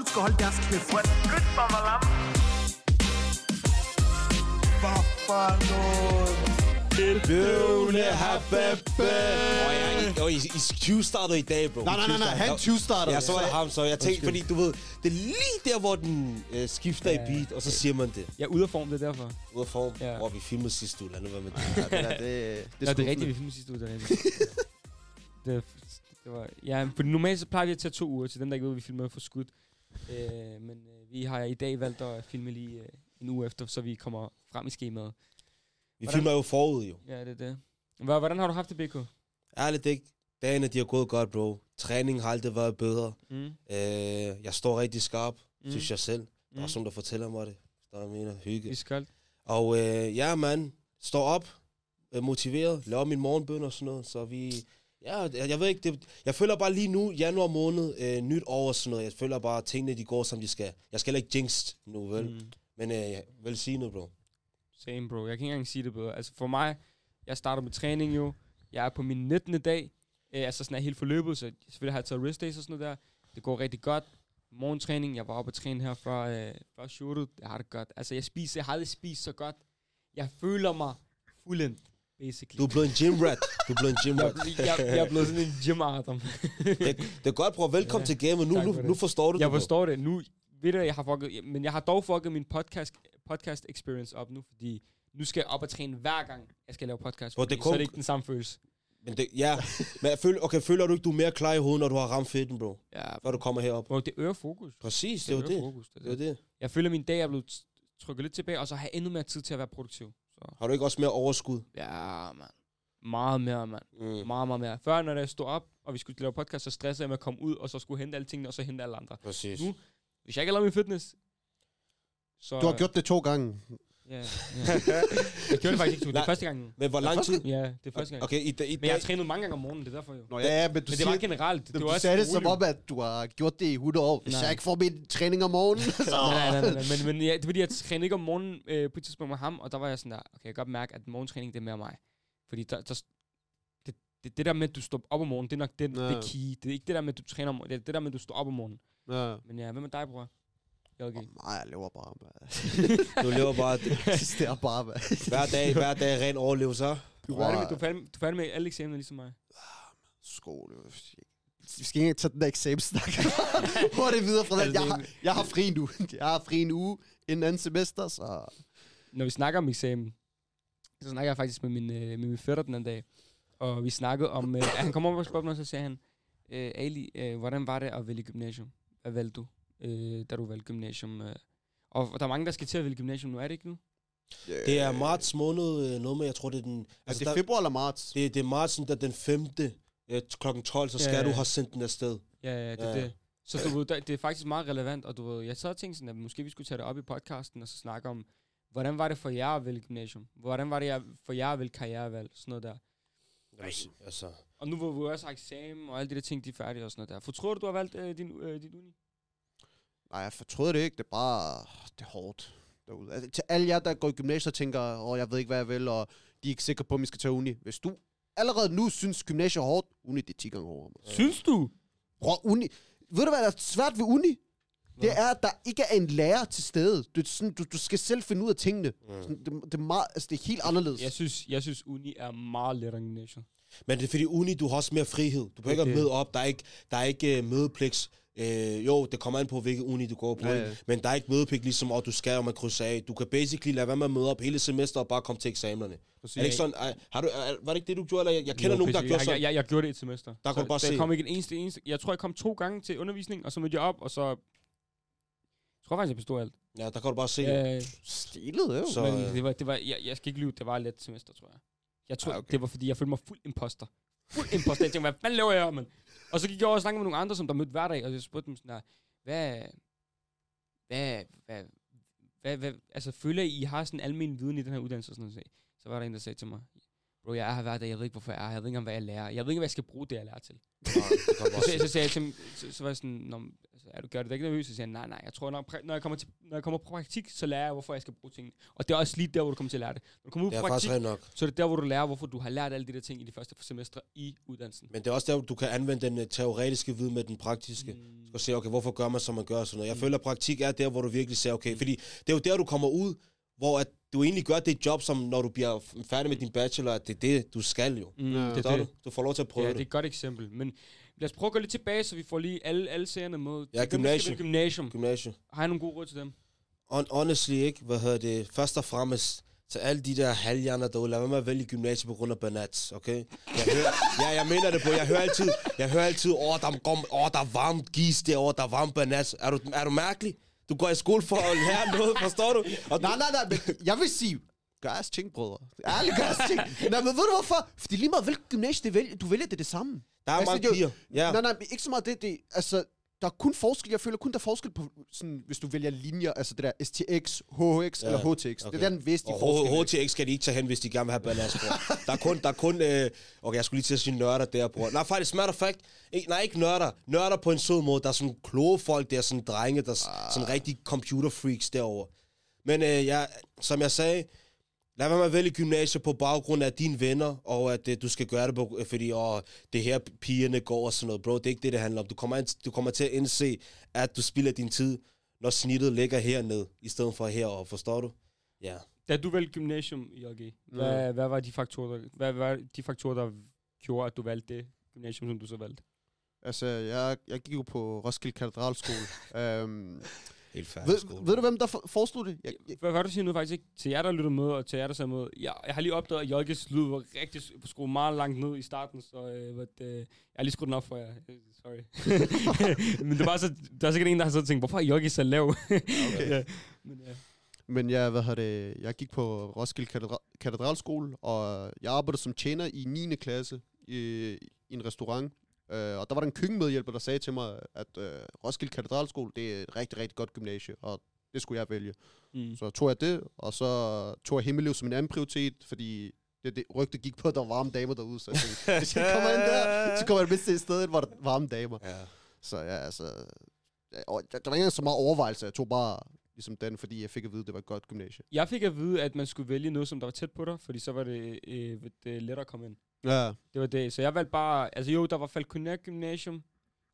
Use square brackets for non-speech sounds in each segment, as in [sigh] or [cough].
Alle skal holde deres kæft. Good Bamalam. Hvad for noget? Bøvle Habibe. Og jeg, jo, I, I 20 starter i dag, bro. Nej, nej, nej, nej, han 20 starter. Ja, så var det ham, så jeg tænkte, fordi du ved, det er lige der, hvor den øh, skifter Ja. i beat, og så siger man det. Jeg er ude af form, det er derfor. Ud af form. Ja. Hvor vi filmede sidste uge, lad nu være med det. Ja, det, det, det, Det, Nå, det er rigtigt, vi filmede sidste uge, det er rigtigt. [laughs] det, det var, ja, for normalt så plejer vi at tage to uger til den, der ikke ved, vi filmer for skud. Øh, men øh, vi har i dag valgt at filme lige øh, en uge efter, så vi kommer frem i skemaet. Vi Hvordan- filmer jo forud, jo. Ja, det er det. Hvor- Hvordan har du haft det, BK? Ærligt ikke. Dagene, de har gået godt, bro. Træning har aldrig været bedre. Mm. Øh, jeg står rigtig skarp, Mm. synes jeg selv. Der er Mm. også nogen, der fortæller mig det. Der er mener, hygge. Iskoldt. Og øh, ja, man, står op, øh, motiveret, laver min morgenbøn og sådan noget. Så vi, ja, jeg, jeg ved ikke, det, jeg føler bare lige nu, januar måned, øh, nyt år og sådan noget. Jeg føler bare, at tingene de går, som de skal. Jeg skal heller ikke jinx nu, vel? Mm. Men øh, velsignet, bro. Same, bro. Jeg kan ikke engang sige det bedre. Altså for mig, jeg starter med træning jo. Jeg er på min 19. dag. Øh, altså sådan er helt forløbet, så selvfølgelig har jeg taget rest days og sådan noget der. Det går rigtig godt. Morgentræning, jeg var oppe og træne her før, øh, før shootet. Jeg har det godt. Altså jeg spiser, jeg har aldrig spist så godt. Jeg føler mig fuldendt, basically. Du er blevet en gym rat. Du er blevet en gym jeg, rat. jeg, jeg, jeg er blevet sådan en gym Adam. [laughs] det, det er godt, bror. Velkommen Ja, til gamet. Nu, nu, det. nu forstår du jeg det, bro. forstår det. Nu, ved du, jeg har fucket, men jeg har dog fucket min podcast, podcast experience op nu, fordi nu skal jeg op og træne hver gang, jeg skal lave podcast. Hvor det fordi kom- så er det ikke den samme følelse. Men det, ja, men jeg føler, okay, føler du ikke, du er mere klar i hovedet, når du har ramt fedten, bro? Ja, Før du kommer herop. Bro, det øger fokus. Præcis, det er jo øger det. Fokus, det, Det er det. det. Jeg føler, at min dag er blevet trykket lidt tilbage, og så har jeg endnu mere tid til at være produktiv. Så Har du ikke også mere overskud? ja, mand. Meget mere, mand. Mm. Meget, meget mere. Før, når jeg stod op, og vi skulle lave podcast, så stressede jeg med at komme ud, og så skulle hente alle tingene, og så hente alle andre. Præcis. Nu, hvis jeg ikke har lavet min fitness, så... Du har gjort det to gange. Ja, ja. [laughs] jeg gjorde det faktisk ikke to. Det er Nej. første gang. Men hvor lang tid? Ja, det er første gang. Okay, i, i Men jeg har dag... trænet mange gange om morgenen, det er derfor jo. Nå, ja, men du Men det siger, var generelt. Det du, var du også sagde det som skole, om, at du har gjort det i 100 år. Hvis Nej. jeg ikke får min træning om morgenen, [laughs] så... nej, nej, nej, nej, men, men ja, det er fordi, jeg trænede ikke om morgenen øh, på et tidspunkt med ham, og der var jeg sådan der, okay, jeg kan godt mærke, at morgentræning, det er mere mig. Fordi der, der, det, det, det der med, at du står op om morgenen, det er nok det, Ja. det key. Det er ikke det der med, at du træner om morgenen, det er det der med, at du står op om morgenen. Ja. Men ja, hvad med dig, bror? JG. Nej, jeg lever bare, mand. [laughs] Du lever bare [laughs] det er bare, mand. hver dag, hver dag ren overlevelse. Du er færdig med, du er færdig, du er færdig med alle eksamener, ligesom mig. Skole. Vi skal ikke tage den der eksamenssnak. Hurtigt [laughs] videre fra den. Jeg har, jeg har fri nu. Jeg har fri en uge inden anden semester, så... Når vi snakker om eksamen, så snakker jeg faktisk med min, øh, med min fætter den anden dag. Og vi snakkede om, øh, at han kom op og spurgte mig, og så sagde han, øh, Ali, øh, hvordan var det at vælge gymnasium? Hvad valgte du, øh, da du valgte gymnasium? Øh? Og der er mange, der skal til at vælge gymnasium nu, er det ikke nu? Det er marts måned, øh, noget med, jeg tror, det er den... Altså, det der- er februar eller marts? det, det er marts, der den 5. Øh, klokken 12, så skal Ja, ja. du have sendt den afsted. Ja, ja, det er Ja. det. Så du ved, det er faktisk meget relevant, og du ved, jeg sad og tænkte sådan, at måske vi skulle tage det op i podcasten, og så snakke om, hvordan var det for jer at vælge gymnasium? Hvordan var det jer- for jer at vælge karrierevalg? Sådan noget der. Altså, Og nu hvor vi også har eksamen, og alle de der ting, de er færdige og sådan noget der. Fortryder du, du har valgt øh, din, øh, din uni? Nej, jeg fortryder det ikke. Det er bare... Det er hårdt derude. Altså, til alle jer, der går i gymnasiet og tænker, åh, jeg ved ikke, hvad jeg vil, og de er ikke sikre på, om I skal tage uni. Hvis du allerede nu synes, gymnasiet er hårdt, uni, det er 10 gange hårdere. Synes du? Bror, uni... Ved du, hvad der er svært ved uni? Det er, at der ikke er en lærer til stede. Du, sådan, du, du skal selv finde ud af tingene. Mm. Sådan, det, det, er meget, altså, det er helt anderledes. Jeg synes, jeg synes uni er meget lettere end gymnasium. Men det er fordi uni, du har også mere frihed. Du behøver ikke at møde op. Der er ikke, der er ikke uh, mødepligt. Uh, jo, det kommer an på, hvilken uni du går på. Ja, Ja. Men der er ikke mødepligt, ligesom, at du skal, og man krydser af. Du kan basically lade være med at møde op hele semester og bare komme til eksamenerne. Præcis. Er det ikke sådan, uh, har du, uh, var det ikke det, du gjorde? Eller jeg, jeg kender Jo, nogen, der gjorde jeg, sådan. jeg, jeg, jeg gjorde det et semester. Der kunne bare så se. Kom ikke en eneste, eneste... Jeg tror, jeg kom to gange til undervisning, og så mødte jeg op, og så... Jeg tror faktisk, jeg bestod alt. Ja, der kan du bare se. Ja, Stilet, jo. Så- men øh, det var, det var, jeg, jeg skal ikke lyve, det var et let semester, tror jeg. Jeg tror, Ah, okay. det var, fordi jeg følte mig fuld imposter. Fuld imposter. Jeg tænkte, hvad fanden laver jeg her, mand? Og så gik jeg over og snakkede med nogle andre, som der mødte hver dag, og jeg spurgte dem sådan der, hvad, hvad, hvad, hvad, hvad, altså føler I, I har sådan almen viden i den her uddannelse? Og sådan noget. Så var der en, der sagde til mig, bro, jeg er her hver dag, jeg ved ikke, hvorfor jeg er her, jeg ved ikke hvad jeg lærer. Jeg ved ikke, hvad jeg skal bruge det, jeg lærer til. Det jeg Så, så, så sagde jeg til ham- så, så var jeg sådan, Nå, altså, er du gør det ikke nervøs? Så siger han, nej, nej, jeg tror, når, når, jeg kommer til, når jeg kommer på praktik, så lærer jeg, hvorfor jeg skal bruge tingene. Og det er også lige der, hvor du kommer til at lære det. Når du kommer ud på er praktik, nok. så er det der, hvor du lærer, hvorfor du har lært alle de der ting i de første semestre i uddannelsen. Men det er også der, du kan anvende den øh, teoretiske viden med den praktiske. Mm. Skal se, okay, hvorfor gør man, som man gør, sådan noget. Jeg føler, at praktik er der, hvor du virkelig ser, okay, fordi det er jo der, du kommer ud, hvor at du egentlig gør det job, som når du bliver færdig med din bachelor, at det er det, du skal jo. Mm, Ja. det, er det. du? Du får lov til at prøve Ja, det. det er et godt eksempel. Men lad os prøve at gå lidt tilbage, så vi får lige alle, alle serierne med. Ja, gymnasium. Gymnasium. Gymnasium. Har jeg nogle gode råd til dem? On, honestly, ikke? Hvad hedder det? Først og fremmest til alle de der halvhjerner derude, lad være med at vælge gymnasiet på grund af banats, okay? Jeg hører, [laughs] ja, jeg mener det på. Jeg hører altid, jeg hører altid, åh, der, kom, åh, der er varmt gis derovre, der er varmt banats. Er du, er du mærkelig? Du går i skole for at lære noget, forstår du? Og Nej, nej, nej, men jeg vil sige, gør jeres ting, brødre. Ærligt, gør jeres ting. Nej, men ved du hvorfor? Fordi lige meget hvilket gymnasie du vælger, du vælger det det samme. der er Altså, mange piger. Ja. Nej, nej, ikke så meget det, det altså, der er kun forskel, jeg føler kun, der er forskel på, sådan, hvis du vælger linjer, altså det der STX, HHX Ja, eller HTX. Okay. Det er den væsentlige Og forskel. HTX skal de ikke tage hen, hvis de gerne vil have ballast, bror. Der er kun, der er kun øh, okay, jeg skulle lige til at sige nørder der, bror. Nej, faktisk, matter of fact, ikke, nej, ikke nørder. Nørder på en sød måde. Der er sådan kloge folk, der er sådan drenge, der er Ah. sådan rigtig computer freaks derovre. Men øh, jeg, som jeg sagde, lad være med at vælge gymnasiet på baggrund af dine venner, og at øh, du skal gøre det, på, øh, fordi åh, det her pigerne går og sådan noget. Bro, det er ikke det, det handler om. Du kommer, ind, du kommer til at indse, at du spilder din tid, når snittet ligger hernede, i stedet for heroppe. Forstår du? Ja. Da du valgte gymnasium i OG, hvad, hvad var de faktorer, der, hvad var de faktorer, der gjorde, at du valgte det gymnasium, som du så valgte? Altså, jeg, jeg gik jo på Roskilde Katedralskole. [laughs] øhm, Helt færdig ved, ved du, hvem der for- foreslog det? Jeg, jeg, Hvad var du siger nu faktisk ikke? Til jer, der lytter med, og til jer, der ser med. Jeg, jeg har lige opdaget, at Jolkes lyd var rigtig skruet meget langt ned i starten, så øh, hvad, det, jeg har lige skruet den op for jer. Øh, Sorry. [laughs] [laughs] Men det var så, der er sikkert en, der har siddet og tænkt, hvorfor er Jolke så lav? [laughs] Okay. ja. Men, ja. Men jeg, hvad hedder det, jeg gik på Roskilde Katedra- Katedralskole, og jeg arbejdede som tjener i 9. klasse i, i en restaurant. Uh, og der var der en køkkenmedhjælper, der sagde til mig, at uh, Roskilde Katedralskole, det er et rigtig, rigtig godt gymnasie, og det skulle jeg vælge. Mm. Så tog jeg det, og så tog jeg Himmeløv som en anden prioritet, fordi det, det rygte gik på, at der var varme damer derude. Så jeg tænkte, [laughs] hvis jeg kommer ind der, så kommer jeg mindst til et sted, hvor der er varme damer. Ja. Så ja, altså... og Der, der var ikke så meget overvejelse. Jeg tog bare ligesom den, fordi jeg fik at vide, at det var et godt gymnasie. Jeg fik at vide, at man skulle vælge noget, som der var tæt på dig, fordi så var det, øh, det lettere at komme ind. Ja. Det var det. Så jeg valgte bare... Altså jo, der var Falconer Gymnasium,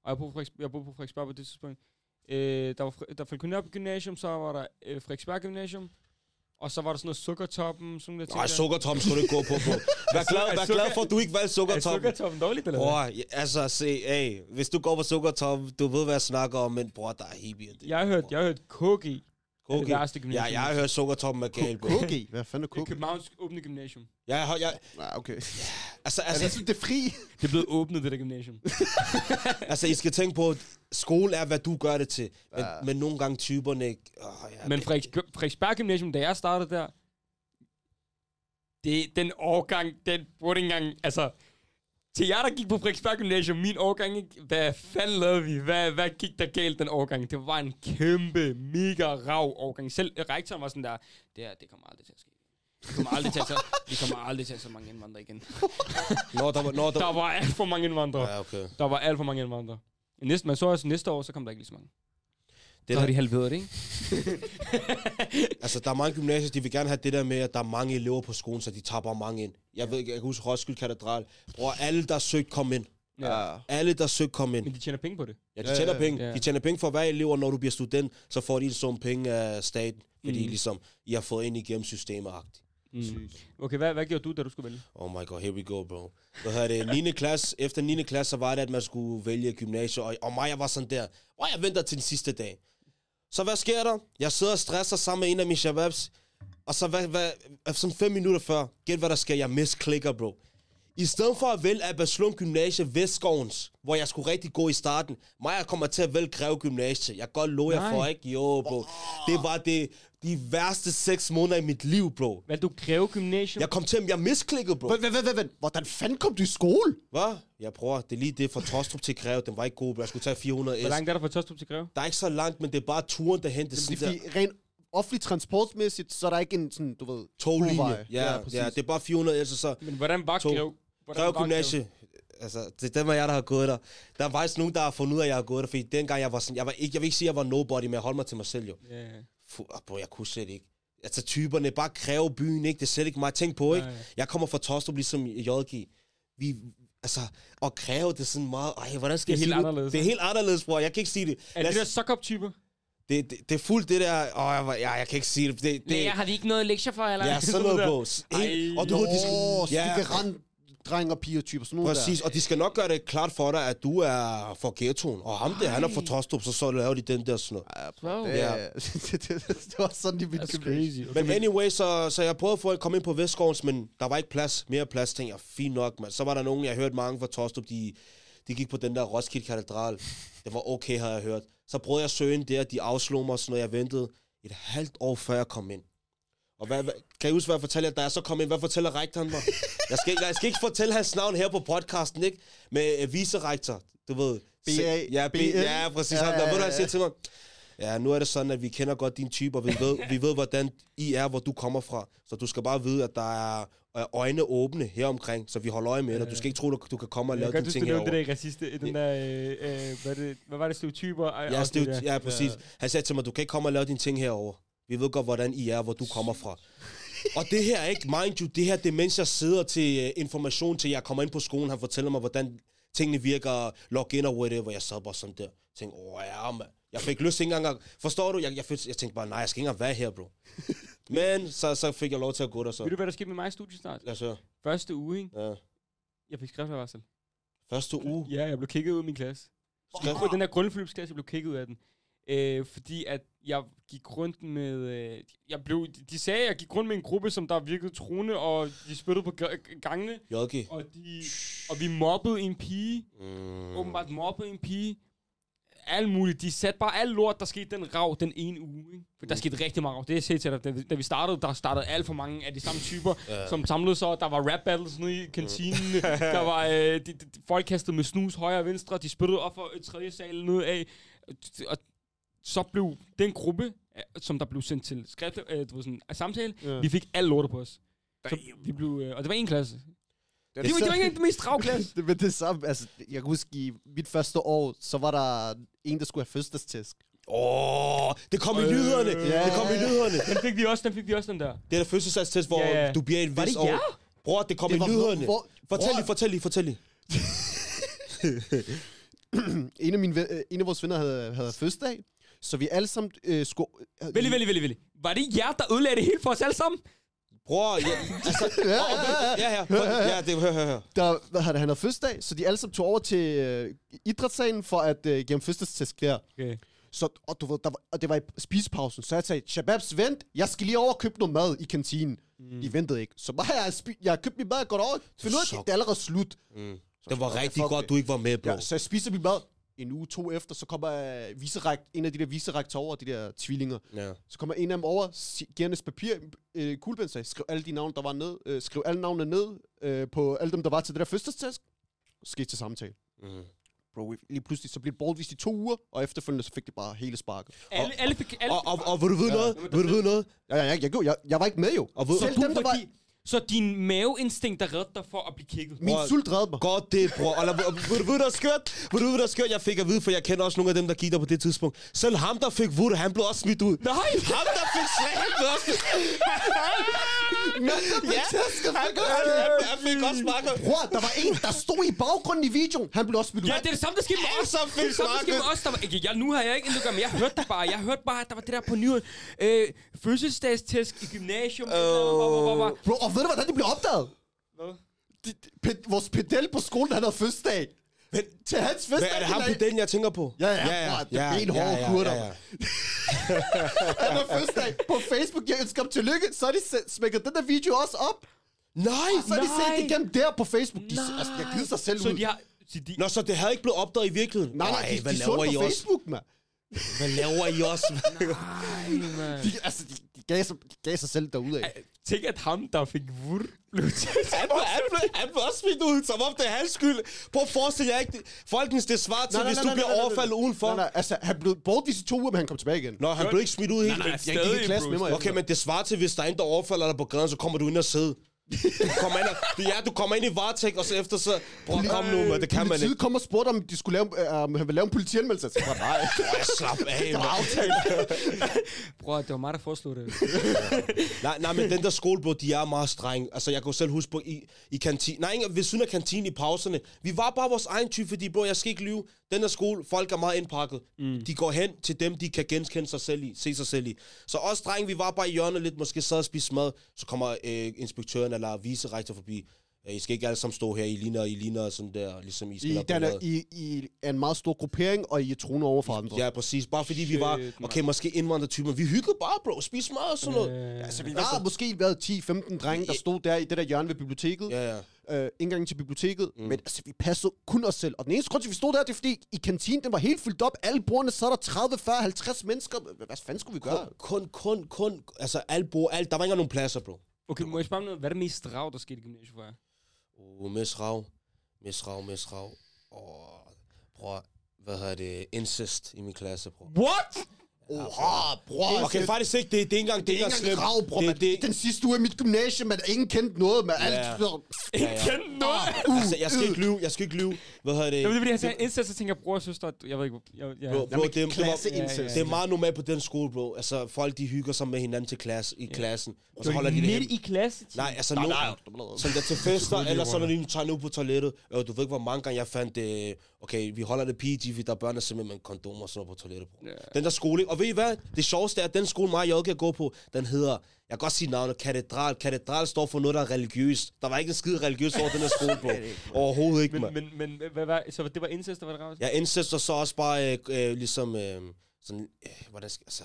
og jeg boede på, jeg boede på Frederiksberg på det tidspunkt. Øh, der var, der Falconer Gymnasium, så var der øh, Frederiksberg Gymnasium, og så var der sådan noget Sukkertoppen, sådan noget Nej, sukkertom skulle du ikke gå på. på. [laughs] Vær glad, Er vær glad for, at du ikke valgte Er sukkertom. Sukkertoppen dårligt, eller hvad? Bror, ja, altså se, hey, hvis du går på sukkertom, du ved, hvad jeg snakker om, men bror, der er hippie. Jeg har hørt, jeg har hørt KG er det værste Ja, gymnasium. jeg har hørt sukkertoppen er gal, bro. KG? Hvad fanden er Det er KG? Københavns åbne gymnasium. Jeg, har- jeg, Ja, okay. Altså, Er det altså, sådan, det er fri? Det er blevet åbnet, det der gymnasium. [laughs] altså, I skal tænke på, at skole er, hvad du gør det til. Men, Ja. men nogle gange typerne ikke... Oh, ja, Men Frederiks, Frederiksberg Gymnasium, da jeg startede der, det, den årgang, den burde ikke engang, altså, til jer, der gik på Frederiksberg Gymnasium, min årgang, ikke? hvad fanden lavede vi? Hvad, hvad gik der galt den årgang? Det var en kæmpe, mega rav årgang. Selv rektoren var sådan der, det her, det kommer aldrig til at ske. Vi kommer aldrig til at tage, vi kommer aldrig til at tage så mange indvandrere igen. Når der var... Når der, Der var alt for mange indvandrere. ja, okay. Der var alt for mange indvandrere. Næste, man så også næste år, så kom der ikke lige så mange. Det så har de halveret det, ikke? [laughs] altså, der er mange gymnasier, de vil gerne have det der med, at der er mange elever på skolen, så de tager bare mange ind. Jeg ved ikke, jeg kan huske Roskilde Katedral. Bror, alle, der søgte, kom ind. Ja. Alle, der søgte, kom ind. Men de tjener penge på det. Ja, de Ja, tjener ja, penge. ja. De tjener penge for hver elev, og når du bliver student, så får de en sum penge af staten, fordi Mm. ligesom, I har fået ind igennem systemet -agtigt. Mm. Okay, hvad, hvad gjorde du, da du skulle vælge? Oh my god, here we go, bro. Hvad hedder det? 9. klasse, efter 9. klasse, så var det, at man skulle vælge gymnasiet, og, og mig, jeg var sådan der, hvor jeg venter til den sidste dag. Så hvad sker der? Jeg sidder og stresser sammen med en af mine shababs, og så hvad, hvad, sådan fem minutter før, gæt hvad der sker, jeg misklikker, bro. I stedet for at vælge Abbaslund Gymnasie Vestskovens, hvor jeg skulle rigtig gå i starten, mig jeg kommer til at vælge Greve Gymnasie. Jeg kan godt love jer for, ikke? Jo, bro. Det var det, de værste seks måneder i mit liv, bro. Valgte du Greve Gymnasium? Jeg kom til, at jeg misklikkede, bro. Vent, vent, vent, vent. Hvordan fanden kom du i skole? Hvad? Jeg prøver. Det er lige det fra Tostrup til Greve. Den var ikke god, bro. Jeg skulle tage 400 S. Hvor langt er der fra Tostrup til Greve? Der er ikke så langt, men det er bare turen derhen. Det er Det er fordi, rent offentlig transportmæssigt, så er der ikke en sådan, du ved... Toglinje. Ja, ja, præcis. ja, det er bare 400, altså så... Men hvordan var Greve var Gymnasie, altså, det er dem af jer, der har gået der. Der er faktisk nogen, der har fundet ud af, at jeg har gået der, fordi dengang jeg var sådan, jeg, var ikke, jeg vil ikke sige, at jeg var nobody, men jeg holdt mig til mig selv jo. Ja. Fu, ah, bro, jeg kunne slet ikke. Altså typerne, bare kræve byen, ikke? Det er slet ikke mig. Tænk på, ikke? Nej. Jeg kommer fra Tostrup, ligesom JG. Vi, altså, og kræve, det er sådan meget, ej, hvordan skal Det er jeg helt sige anderledes, Det er ikke? helt anderledes, bror. Jeg kan ikke sige det. Er Lad det os- der suck-up-typer? det, det, det, er fuldt det der, åh, jeg, var- ja, jeg kan ikke sige det. det, det har de ikke noget lektier for, eller? ja, sådan noget, bro. [laughs] Ej. Helt- Og du ved, de Åh, skal, så de kan rende dreng og piger typer, sådan Præcis, og de skal nok gøre det klart for dig, at du er fra ghettoen. Og ham der, han er fra Tostrup, så så laver de den der sådan noget. der. Ja, Ja. det, [laughs] det, det, var sådan, de ville crazy. Men anyway, så, så jeg prøvede at få at komme ind på Vestgårdens, men der var ikke plads, mere plads, tænkte jeg, fint nok, man. Så var der nogen, jeg hørte mange fra Tostrup, de, de gik på den der Roskilde Katedral. Det var okay, havde jeg hørt. Så prøvede jeg at søge ind der, de afslog mig, så når jeg ventede et halvt år, før jeg kom ind. Og hvad, hvad, kan I huske, hvad jeg fortalte jer, da jeg så kom ind? Hvad fortæller rektoren mig? Jeg skal, ikke- jeg skal ikke fortælle hans navn her på podcasten, ikke? Med uh, vicerektor, du ved. BA, Ja, B, ja, præcis. Ja, Ja, der, ja, ved du, han siger til mig? Ja, nu er det sådan, at vi kender godt din type, og vi ved, vi ved, hvordan I er, hvor du kommer fra. Så du skal bare vide, at der er øh, øjne åbne her omkring, så vi holder øje med dig. Du skal ikke tro, du, du kan komme og Jeg lave kan dine huske, ting herovre. det der i raciste, i den der, øh, øh, hvad, det, hvad var det, stereotyper? Ej, Ja, det, der. ja, præcis. Han sagde til mig, du kan ikke komme og lave dine ting herover. Vi ved godt, hvordan I er, hvor du kommer fra. Og det her, ikke, mind you, det her, det er mens jeg sidder til uh, information til, jeg kommer ind på skolen, han fortæller mig, hvordan tingene virker, login og whatever, jeg sad bare sådan der, tænkte, åh ja, man. Jeg fik lyst ikke engang, at- forstår du, jeg, jeg, følte- jeg tænkte bare, nej, jeg skal ikke engang være her, bro. Men så, så fik jeg lov til at gå der så. Ved du, hvad der skete med mig i studiestart? Os høre. Første uge, ikke? Ja. Jeg fik skriftvarsel. Første uge. Ja, jeg blev kigget ud af min klasse. Skrift- Skrift. Den der grundforløbsklasse, jeg blev kigget ud af den. Øh, fordi at jeg gik rundt med... Øh, jeg blev, de sagde, at jeg gik rundt med en gruppe, som der virkede troende, og de spyttede på ga- gangene, JG. og, de, og vi mobbede en pige. Mm. Åbenbart mobbede en pige. Alt muligt. De satte bare alt lort, der skete den rav den ene uge. Ikke? For der Mm. skete rigtig meget rav. Det jeg siger til dig, da vi, da vi startede, der startede alt for mange af de samme typer, ja. som samlede sig. Der var rap battles nede i kantinen. [laughs] der var øh, de, de, de, folk kastede med snus højre og venstre. De spyttede op for et tredje sal ned af. Og så blev den gruppe, øh, som der blev sendt til skrift, øh, du ved, sådan, af samtale, Ja. ja. vi fik alt lortet på os. Så vi blev, øh, og det var en klasse. Det, Det var, det var ikke den mest rav [laughs] klasse. det, men det samme, altså, jeg kan huske, i mit første år, så var der en, der skulle have fødselstest. Åh, det kom i nyhederne. Ja. Det kom i nyhederne. Den fik vi også, den fik vi også, den der. Det er der fødselsdagstest, hvor Ja, ja. du bliver det jer? år. Bror, det kom Det i nyhederne. hvor- Fortæl lige, fortæl lige, fortæl lige. [laughs] en af, mine, øh, en af vores venner havde, havde fødselsdag, så vi alle sammen øh, skulle... Øh, Vældig, vældig, vældig, vældig. Var det jer, der ødelagde det hele for os alle sammen? Bror, ja, altså, [laughs] Ja, ja, ja. ja, ja, hør, ja, det, hør, hør, hør. Der, hvad havde, han havde fødselsdag, så de alle sammen tog over til øh, idrætssalen for at øh, give ham fødselstest der. Okay. Så, og, du ved, der var, og det var i spisepausen, så jeg sagde, Shababs, vent, jeg skal lige over og købe noget mad i kantinen. Mm. De ventede ikke. Så bare jeg, spi- jeg har købt min mad, jeg går over, finder ud af, det er allerede slut. Mm. Det var rigtig godt, du ikke var med, bro. Ja, så jeg spiser min mad. En uge, to efter, så kommer øh, viserekt, en af de der viserektorer, de der tvillinger. Ja. Så kommer en af dem over, giver hendes papir, øh, kuglepen, sagde, skriv alle de navne, der var ned, øh, skriv alle navnene ned øh, på alle dem, der var til det der fødselstest. Så skete til samtale. Mm. Bro, lige pludselig, så blev det bortvist i to uger, og efterfølgende, så fik det bare hele sparket. Alle, alle fik... Alle, Og, og, og vil du vide Ja. noget? Vil du vide noget? Ja, ja, jeg, jeg, jeg, jeg var ikke med jo. Og ved- Selv dem, du, der var... fordi, så din maveinstinkt, der reddede dig for at blive kigget. Min Bror, sult redde mig. Godt det, bror. Og, vil du vide, der er skørt? Vil du vide, der er skørt? Jeg fik at vide, for jeg kender også nogle af dem, der gik der på det tidspunkt. Selv ham, der fik vud, han blev også smidt ud. Nej! Ham, der fik slag, han blev også [laughs] der fik Ja. Han, fik han, også han, han fik også sparket. Bror, der var en, der stod i baggrunden i videoen. Han blev også smidt ud. Ja, det er det samme, der skete med os. Det er det samme, der skete med os. Der var, jeg, nu har jeg ikke endnu men jeg hørte det bare. Jeg hørte bare, at der var det der på nyheden. Øh, fødselsdagstest i gymnasium. Bro, og ved du, hvordan det blev opdaget? Hvad? De, de, pe- vores pedel på skolen, han havde fødselsdag. Men, Til hans hvad fødselsdag. er det ham den, jeg tænker på? Ja, ja, bror, det er benhårde kurder. [laughs] Han havde fødselsdag på Facebook. Jeg ønsker ham tillykke. Så har de smækket den der video også op. Nej! Så har de set det igennem der på Facebook. De, Nej. altså, jeg gider sig selv Så ud. de har... Så de, Nå, så det havde ikke blevet opdaget i virkeligheden? Nej, nej, de, hvad de så laver det I på også? Facebook, mand. Hvad laver I også? nej, man. De, altså, de, de, gav sig, de gav sig selv derudad. Tænk, at ham, der fik vur, blev til Han blev, han, blev, han blev også smidt ud, som om det er hans skyld. Prøv at forestille jer ikke, det- folkens, det svarer til, Nej, nej, hvis du nej, bliver nej, overfaldet nej. udenfor. Nej, nej, altså, han blev bortvist i to uger, men han kom tilbage igen. Nå, han blev ikke smidt ud helt. Nej, nej, Jeg gik i klasse med mig. Okay, men det svarer til, hvis der er en, der overfalder dig på gaden, så kommer du ind og sidde. Du kommer ind, og, du, ja, du kommer ind i varetægt, og så efter så... Bror, kom nu, men det kan man ikke. kom og spurgte, om de skulle lave, uh, om han ville lave en politianmeldelse. Jeg sagde, nej. Bror, slap af, Det var man. Bror, det var mig, der foreslog det. Nej, nej, men den der skole, bro, de er meget strenge. Altså, jeg kan jo selv huske på i, i kantinen. Nej, ikke ved siden af kantinen i pauserne. Vi var bare vores egen type, fordi, bro, jeg skal ikke lyve. Den der skole, folk er meget indpakket. Mm. De går hen til dem, de kan genkende sig selv i, se sig selv i. Så os drenge, vi var bare i hjørnet lidt, måske sad og spiste mad. Så kommer øh, inspektøren eller vicerektor forbi. Øh, I skal ikke alle sammen stå her, I ligner, I ligner sådan der, ligesom I skal I, den er. I, I er en meget stor gruppering, og I er troende over for andre. Ja, præcis. Bare fordi vi Shit, var, man. okay, måske indvandrertyper. Vi hyggede bare, bro. Spis mad og sådan noget. Øh, Altså, vi var måske været 10-15 drenge, der stod der i det der hjørne ved biblioteket. Ja, ja. øh, indgangen til biblioteket, mm. men altså, vi passede kun os selv. Og den eneste grund til, at vi stod der, det er fordi, i kantinen, den var helt fyldt op. Alle bordene sad der 30, 40, 50 mennesker. Hvad fanden skulle vi gøre? Kun, kun, kun, kun, altså alt bor, alt, der var ikke nogen pladser, bro. Okay, må jeg spørge om noget? Hvad er det mest rav, der skete i gymnasiet for jer? Uh, Miss Rav, Miss Rav, Miss Rav. Og bror, hvad hedder det, incest i min klasse, bror. What? Oha, bror. Okay, faktisk ikke, det, det er ikke engang, det er ikke engang grav, bror. Det, det, den sidste uge af mit gymnasium, man ingen kendte noget med alt. Ja. så- ja, ja. Kend noget? Altså, jeg skal ikke lyve, jeg skal ikke lyve. Hvad hedder det? Jamen, det er fordi, han sagde incest, så tænker jeg, bror og søster, jeg ved ikke, jeg, jeg, Bro, bro, det, det, var, klasse ja, ja, ja. det er meget normalt på den skole, bro. Altså, folk de hygger sig med hinanden til klasse, i klassen. Og så Så holder de det midt hjem. i klasse? Nej, altså nej. som der til fester, eller så når de tager nu på toilettet. Øh, du ved ikke, hvor mange gange jeg fandt, øh, okay, vi holder det PG, fordi der er børn, der simpelthen med kondomer og sådan noget på toilettet. Bro. Ja. Den der skole, og ved I hvad? Det sjoveste er, at den skole, mig og jeg kan gå på, den hedder, jeg kan godt sige navnet, Katedral. Katedral står for noget, der er religiøst. Der var ikke en skide religiøst over den her skole, bro. [laughs] Overhovedet ikke, Men, man. men, men hvad, hvad, så det var incest, der var det rav? Jeg indsætter så også bare, øh, øh, ligesom, øh, sådan, øh, hvordan skal, altså,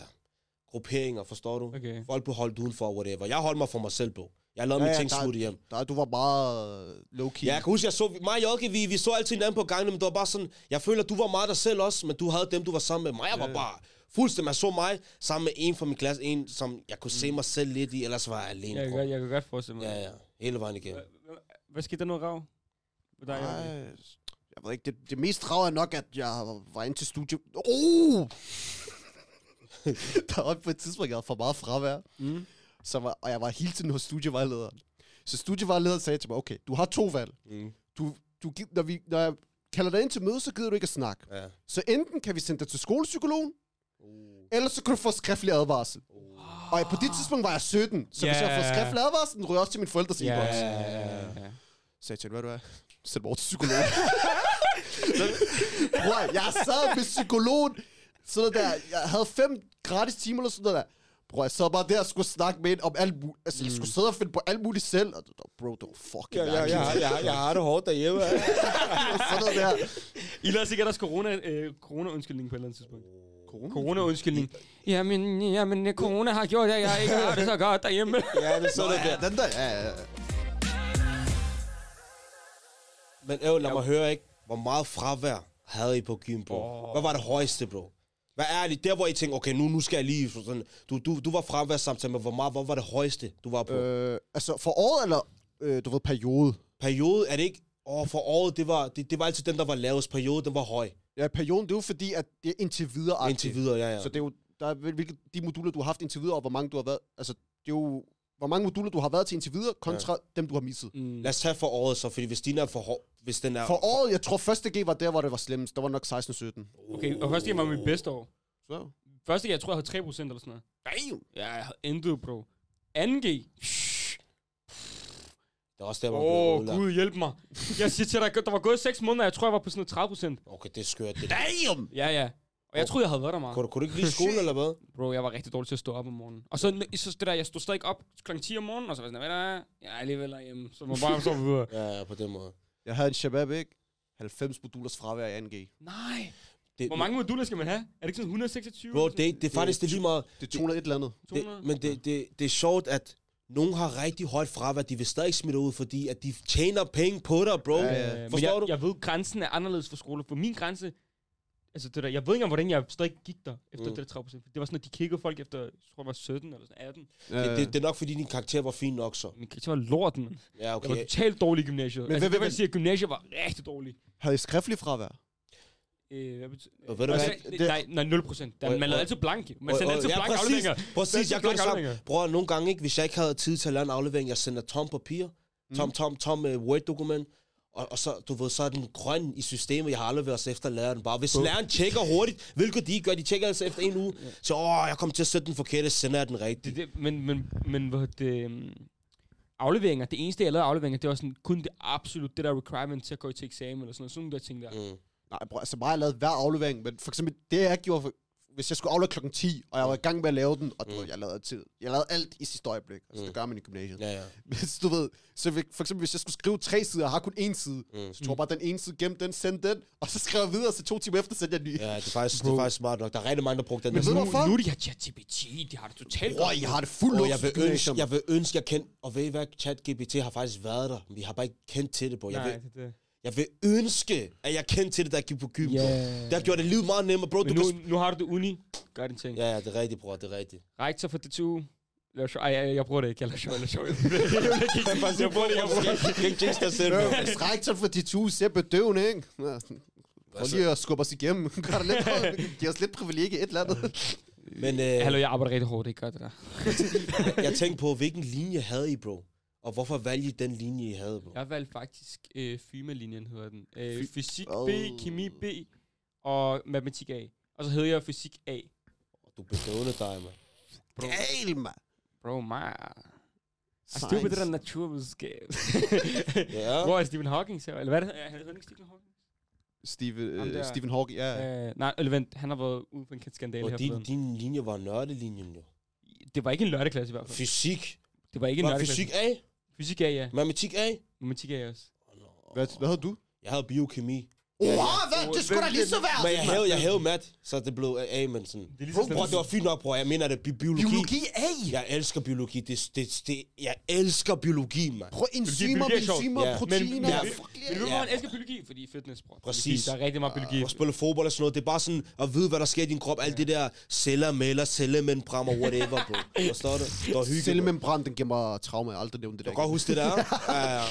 grupperinger, forstår du? Okay. Folk blev holdt udenfor, whatever. Jeg holdt mig for mig selv, bro. Jeg lavede ja, mine ting smut hjem. Der, du var meget low-key. Ja, jeg kan huske, jeg så, mig og Jokke, vi, vi så altid hinanden på gangen, men det var bare sådan, jeg føler, du var meget dig selv også, men du havde dem, du var sammen med. Mig, jeg var Ja. bare fuldstændig, man så mig sammen med en fra min klasse, en, som jeg kunne se mig selv lidt i, ellers var jeg alene. Jeg godt, jeg kan godt forestille mig. Ja, ja, hele vejen igennem. Hvad, skete der noget rav? Nej, jeg ved ikke, det, det mest rav er nok, at jeg var inde til studie. Oh! [laughs] der var på et tidspunkt, jeg havde for meget fravær. Mm. Så var, og jeg var hele tiden hos studievejlederen. Så studievejlederen sagde til mig, okay, du har to valg. Mm. Du, du, når, vi, når jeg kalder dig ind til møde, så gider du ikke at snakke. Ja. Så enten kan vi sende dig til skolepsykologen, Uh. eller så kan du få skriftlig advarsel. Uh. Og på det tidspunkt var jeg 17, så hvis Ja. jeg får skriftlig advarsel, den ryger også til min forældres ja, ja, ja, ja. Så jeg tænkte, hvad du er? Sæt mig over til psykologen. [laughs] Bror, jeg sad med psykologen. Sådan der, jeg havde fem gratis timer eller sådan noget der. Bror, jeg sad bare der og skulle snakke med en om alt muligt. Altså, jeg skulle sidde og finde på alt muligt selv. Og, bro, det var fucking Ja, ja, ja, ja, jeg har det hårdt derhjemme. [laughs] sådan noget der. I lader sikkert også corona, øh, corona-undskyldning på et eller andet tidspunkt. Corona? Corona-undskyldning. Jamen, jamen, øh, corona har gjort, at jeg ikke har det så godt derhjemme. [laughs] ja, det er sådan Nå, der. den der, ja, ja. Men øh, lad mig høre ikke, hvor meget fravær havde I på gym, bro? Åh. Hvad var det højeste, bro? Er det? Der, hvor I tænkte, okay, nu, nu skal jeg lige... Sådan, du, du, du var fraværsamtale, men hvor meget, hvor var det højeste, du var på? Øh. Altså, for året, eller, øh, du ved, periode? Periode, er det ikke... Åh, for året, det var, det, det var altid den, der var lavest. Periode, den var høj. Ja, perioden, det er jo fordi, at det er indtil videre Indtil videre, ja, ja. Så det er jo, der er, hvil- hvilke, de moduler, du har haft indtil videre, og hvor mange du har været, altså, det er jo, hvor mange moduler, du har været til indtil videre, kontra ja. dem, du har misset. Mm. Lad os tage for året så, fordi hvis din er for hård... Hvis den er... For året, jeg tror, første G var der, hvor det var slemmest. Der var nok 16-17. Okay, og første gang var mit bedste år. Så. Første gang, jeg tror, jeg havde 3% eller sådan noget. Damn. Ja, jeg havde intet, bro. 2G. Det er også der, man Åh, oh, gud hjælp mig. Jeg siger til dig, der var gået 6 måneder, jeg tror, jeg var på sådan noget 30%. Okay, det er skørt. Det. Damn! Ja, ja. Og jeg troede, jeg havde været der meget. Kunne, du, kunne du ikke lide skole, eller hvad? Bro, jeg var rigtig dårlig til at stå op om morgenen. Og så, så det der, jeg stod stadig op kl. 10 om morgenen, og så var jeg sådan, hvad der er? Jeg er alligevel hjemme, så må bare sove videre. Ja, ja, på den måde. Jeg havde en shabab, ikke? 90 modulers fravær i 2G. Nej. Det, Hvor mange moduler skal man have? Er det ikke sådan 126? Bro, det, det er faktisk det er lige meget... Det er 200 et eller andet. 200? Det, men det, det, det er sjovt, at nogen har rigtig højt fravær, de vil stadig smide ud, fordi at de tjener penge på dig, bro. Ja, ja. Men Forstår jeg, du? jeg ved, grænsen er anderledes for skole. For min grænse, Altså det der, jeg ved ikke engang, hvordan jeg stadig gik der efter Mm. det der 30%. Det var sådan, at de kiggede folk efter, jeg tror det var 17 eller sådan 18. Øh, Det, det, det, er nok, fordi din karakter var fin nok så. Min karakter var lorten, man. Ja, Jeg okay. var totalt dårlig i gymnasiet. Men altså, hvad- det vil hvad- sige, at gymnasiet var rigtig dårlig. Havde I skriftlig fravær? Øh, hvad betyder Og ved du altså, hvad? det, nej, nej, 0 procent. Man lavede altid blank. Man sendte altid ja, blank præcis. afleveringer. Præcis, jeg gør det samme. Bror, nogle gange ikke, hvis jeg ikke havde tid til at lave en aflevering, jeg sender tom papir, tom, tom, tom uh, Word-dokument, og, og så, du ved, så er den grøn i systemet, jeg har afleveret os efter læreren bare. Hvis læreren tjekker hurtigt, hvilket de gør, de tjekker altså efter en uge, så åh, jeg kommer til at sætte den forkerte, sender jeg den Det, rigtigt. det, men, men, men hvad hedder det, um, afleveringer, det eneste, jeg lavede afleveringer, det var sådan kun det absolut, det der requirement til at gå til eksamen, eller sådan noget, sådan nogle der ting der. Mm. Nej, bror, altså mig har lavet hver aflevering, men for eksempel det, jeg gjorde, for, hvis jeg skulle aflevere klokken 10, og jeg var i gang med at lave den, og du Mm. ved, jeg lavede tid. Jeg lavede alt i sidste øjeblik. Altså, Mm. det gør man i gymnasiet. Ja, ja. [laughs] Hvis du ved, så for eksempel hvis jeg skulle skrive tre sider, og har kun én side, Mm. så tog jeg bare den ene side, gemte den, sendte den, og så skrev jeg videre, så to timer efter sendte jeg en ny. Ja, det er, faktisk, det Bro. er faktisk smart nok. Der er rigtig mange, der brugte den. Men der ved du hvorfor? Nu, er de her ChatGPT, de har det totalt godt. I har det fuldt luksus jeg vil, på ønske, jeg vil ønske, jeg kendte, og ved I hvad, ChatGPT har faktisk været der. Vi har bare ikke kendt til det, bro. Jeg Nej, vil, det, det. Jeg vil ønske, at jeg kendte til det, jeg gik på gym. Ja. bro. Det har gjort det livet meget nemmere, bro. Du Men kan nu, nu har du det uni. Gør din ting. Ja, ja, det er rigtigt, bror, det er rigtigt. Rektor for DTU. Lav sjov. Ej, jeg, jeg bruger det ikke. Jeg laver sjov, jeg laver sjov. [laughs] Jeg bruger det ikke. Jeg bruger det, jeg det. Ikke jinx dig selv, bro. Hvis rektor for de to ser bedøvende, ikke? Prøv lige at skubbe os igennem. [laughs] Gør det lidt, giv os lidt privilegie et eller andet. Men øh, Hallo, jeg arbejder rigtig hårdt, det gør det der. [laughs] jeg tænkte på, hvilken linje havde I, bro? Og hvorfor valgte I den linje, I havde, bro? Jeg valgte faktisk øh, FYMA-linjen, hedder den. Øh, fysik B, Åh. kemi B og matematik A. Og så hedder jeg fysik A. Du bedøvende dig, man. Bro, Gal, mand. bro, mig. Jeg stod på det der naturvidenskab. [laughs] Ja. Hvor er Stephen Hawking så? Eller hvad er det? Han hedder ikke Stephen Hawking? Steven, Ham uh. Stephen Hawking, ja. Øh, nej, eller vent, han har været ude for en skandale her Og din, din linje var nørdelinjen, jo. Det var ikke en lørdagsklasse i hvert fald. Fysik. Det var ikke en Var lørdagsklasse. fysik A? Fysik A, ja. Matematik A? Matematik A også. Hvad, hvad havde du? Jeg havde biokemi. Wow, ja. hvad? Det skulle da lige så være. Men jeg havde, jeg havde mat, så det blev A, men sådan... Det er lige Bro, det var fint nok, bror. Jeg mener det. Bi- biologi. Biologi A. Jeg elsker biologi. Det, det, det, jeg elsker biologi, mand. Prøv enzymer, er enzymer, Ja. proteiner. Men- ja, men- du ved, hvor han elsker biologi? Fordi fitness, bror. Præcis. Der er rigtig meget biologi. Og spille fodbold og sådan noget. Det er bare sådan at vide, hvad der sker i din krop. Alt det der celler, melder, cellemembrammer, whatever, bro. Forstår du? Det var hyggeligt. bro. Cellemembran, den giver mig traume. Jeg har aldrig nævnt det Jeg der. kan godt huske det der. [laughs] Ja, ja.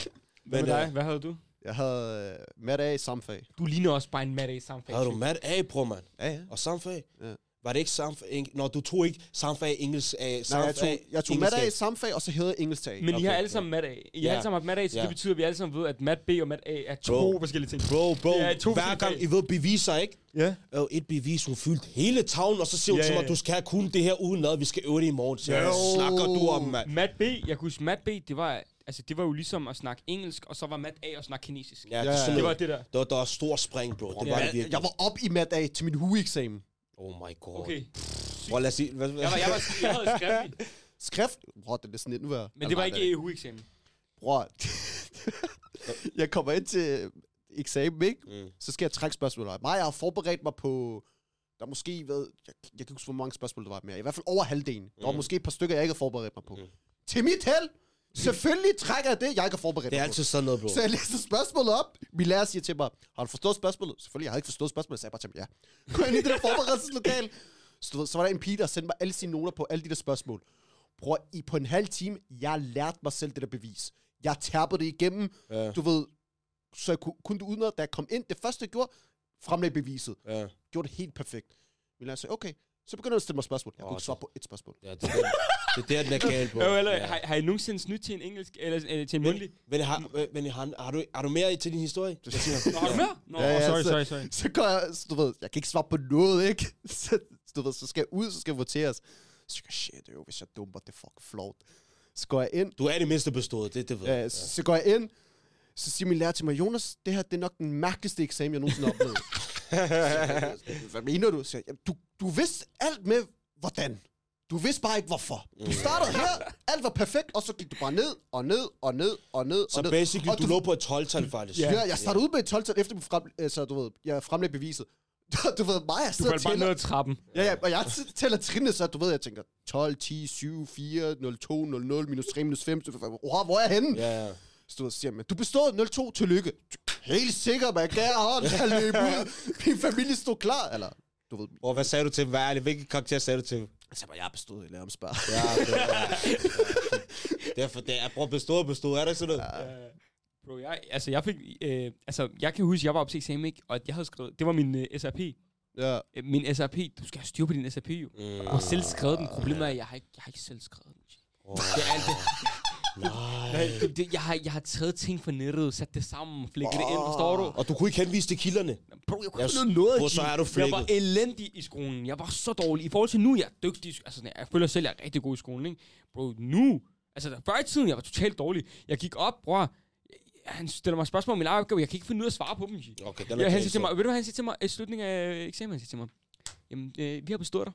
Hvad med dig? øh, Hvad havde du? Jeg havde uh, mat A i samfag. Du ligner også bare en mad A samfag. havde du mat A, bror, mand? Ja, ja. Og samfag? Ja. Var det ikke samfag? eng- Nå, du tog ikke samfag engelsk A. Nej, jeg samfag, tog, jeg tog mat A i samfag, og så hedder engelsk A. Men I Okay, har alle sammen mat A. I har Ja. alle sammen haft mat A, så Ja. det betyder, at vi alle sammen ved, at mat B og mat A er to Bro. forskellige ting. Bro, bro, er to hver forskellige gang. I ved beviser, ikke? Ja. Øh, et bevis, hun fyldte hele tavlen, og så siger hun Ja, til ja, mig, ja. du skal have kun det her uden noget, vi skal øve det i morgen. Så hvad snakker du om, mand? Mat B, jeg kunne huske, mat B, det var, altså, det var jo ligesom at snakke engelsk, og så var mat A at snakke kinesisk. Ja, det, Ja, ja. Det var det der. Der, var- der var stor spring, bro. Det Ja. var det Jeg, virkelig. jeg var op i mat A til min hueeksamen. Oh my god. Okay. Prøv lad os sige. Hvad, hvad? Jeg, var, jeg, var, jeg havde skriftlig, [laughs] Skrift? Bror, det er sådan lidt nu her. men det var ikke EU-eksamen. Bror, [laughs] jeg kommer ind til eksamen, ikke? Mm. Så skal jeg trække spørgsmål. Mig, jeg har forberedt mig på... Der er måske været... Jeg, jeg kan ikke huske, hvor mange spørgsmål der var mere. I hvert fald over halvdelen. Der var Mm. måske et par stykker, jeg ikke har forberedt mig på. Mm. Til mit held! Selvfølgelig trækker jeg det, jeg ikke har forberedt Det er mig altid sådan noget, bro. Så jeg læser spørgsmålet op. Min lærer siger til mig, har du forstået spørgsmålet? Selvfølgelig, jeg har ikke forstået spørgsmålet. Så jeg bare til ham, ja. Gå ind i det der forberedelseslokal. Så, så var der en pige, der sendte mig alle sine noter på alle de der spørgsmål. Bror, i på en halv time, jeg lærte mig selv det der bevis. Jeg tærpede det igennem, Ja, du ved, så jeg kunne, kunne det udenad, da jeg kom ind. Det første, jeg gjorde, fremlægge beviset. ja. Gjorde det helt perfekt. Min lærer sagde, okay, så begynder jeg at stille mig spørgsmål. Jeg kunne ikke det- svare på et spørgsmål. ja det, er der, det er der, den er galt, bro. [laughs] Jo, eller, ja. har, har I nogensinde snydt til en engelsk, eller øh, til en mundtlig? Men, har, men har, har, du, har du mere til din historie? Hvad siger Nå, har du mere? Nå, Ja, ja, sorry, så- sorry, sorry. Så går jeg, så du ved, jeg kan ikke svare på noget, ikke? [laughs] Så, du ved, så skal jeg ud, så skal jeg voteres. Så tænker jeg, shit, jo, hvis jeg dumper, det er fucking flot. Så går jeg ind, Du er det mindste bestået, det, det ved Ja, jeg. så, så går jeg ind, så siger min lærer til mig, Jonas, det her det er nok den mærkeligste eksamen, jeg nogensinde har oplevet. [laughs] Hvad mener du? Så jeg, "Jamen, du, du vidste alt med, hvordan. Du vidste bare ikke, hvorfor. Du startede her, alt var perfekt, og så gik du bare ned, og ned, og ned, og ned, Så og ned. basically, og du lå på et 12-tal, faktisk. Ja, jeg startede ud med et 12 efter frem, øh, så du ved, jeg fremlægger beviset. [laughs] du ved, mig, jeg Du sidder faldt bare ned ad trappen. Ja, ja, og jeg t- tæller trinene, så du ved, jeg tænker 12, 10, 7, 4, 0, 2, 0, 0, minus 3, minus 5. Wow, hvor er jeg henne? Ja, ja. stod og siger, men du bestod 02, tillykke. Helt sikker, man gav hånd, jeg løb ud. [laughs] Min familie stod klar. Eller, du ved, Og hvad sagde du til? Hvad er det? Hvilken karakter sagde du til dem? altså, jeg har bestået i lærermspørg. Ja, det er... Derfor, det er, bror, bestået og bestået, er det sådan noget? Øh, Bro, jeg, altså, jeg fik, øh, altså, jeg kan huske, jeg var op til eksamen, ikke? Og jeg havde skrevet, det var min øh, SRP. Ja. Øh, Min SRP, du skal have styr på din SRP, jo. Mm. Jeg har selv skrevet den. Problemet er, at jeg har ikke, jeg har ikke selv skrevet den. Oh, Det er alt det. Nej. Nej, det, det, jeg, har, jeg har taget ting fra nettet, sat det sammen, flækket det ind, forstår du? Og du kunne ikke henvise til kilderne? Bro, jeg kunne Jeg- ikke noget. G. så er du Jeg var flækket. elendig i skolen. Jeg var så dårlig. I forhold til nu, jeg er dygtig. Altså, jeg føler selv, jeg er rigtig god i skolen, ikke? Bro, nu... Altså, før i tiden, jeg var totalt dårlig. Jeg gik op, bror. Han stiller mig spørgsmål om min opgave. Jeg kan ikke finde ud af at svare på dem. Okay, den er Ja, han siger til mig, ved du hvad han siger til mig i slutningen af eksamen? Han siger til mig, jamen, øh, vi har bestået dig.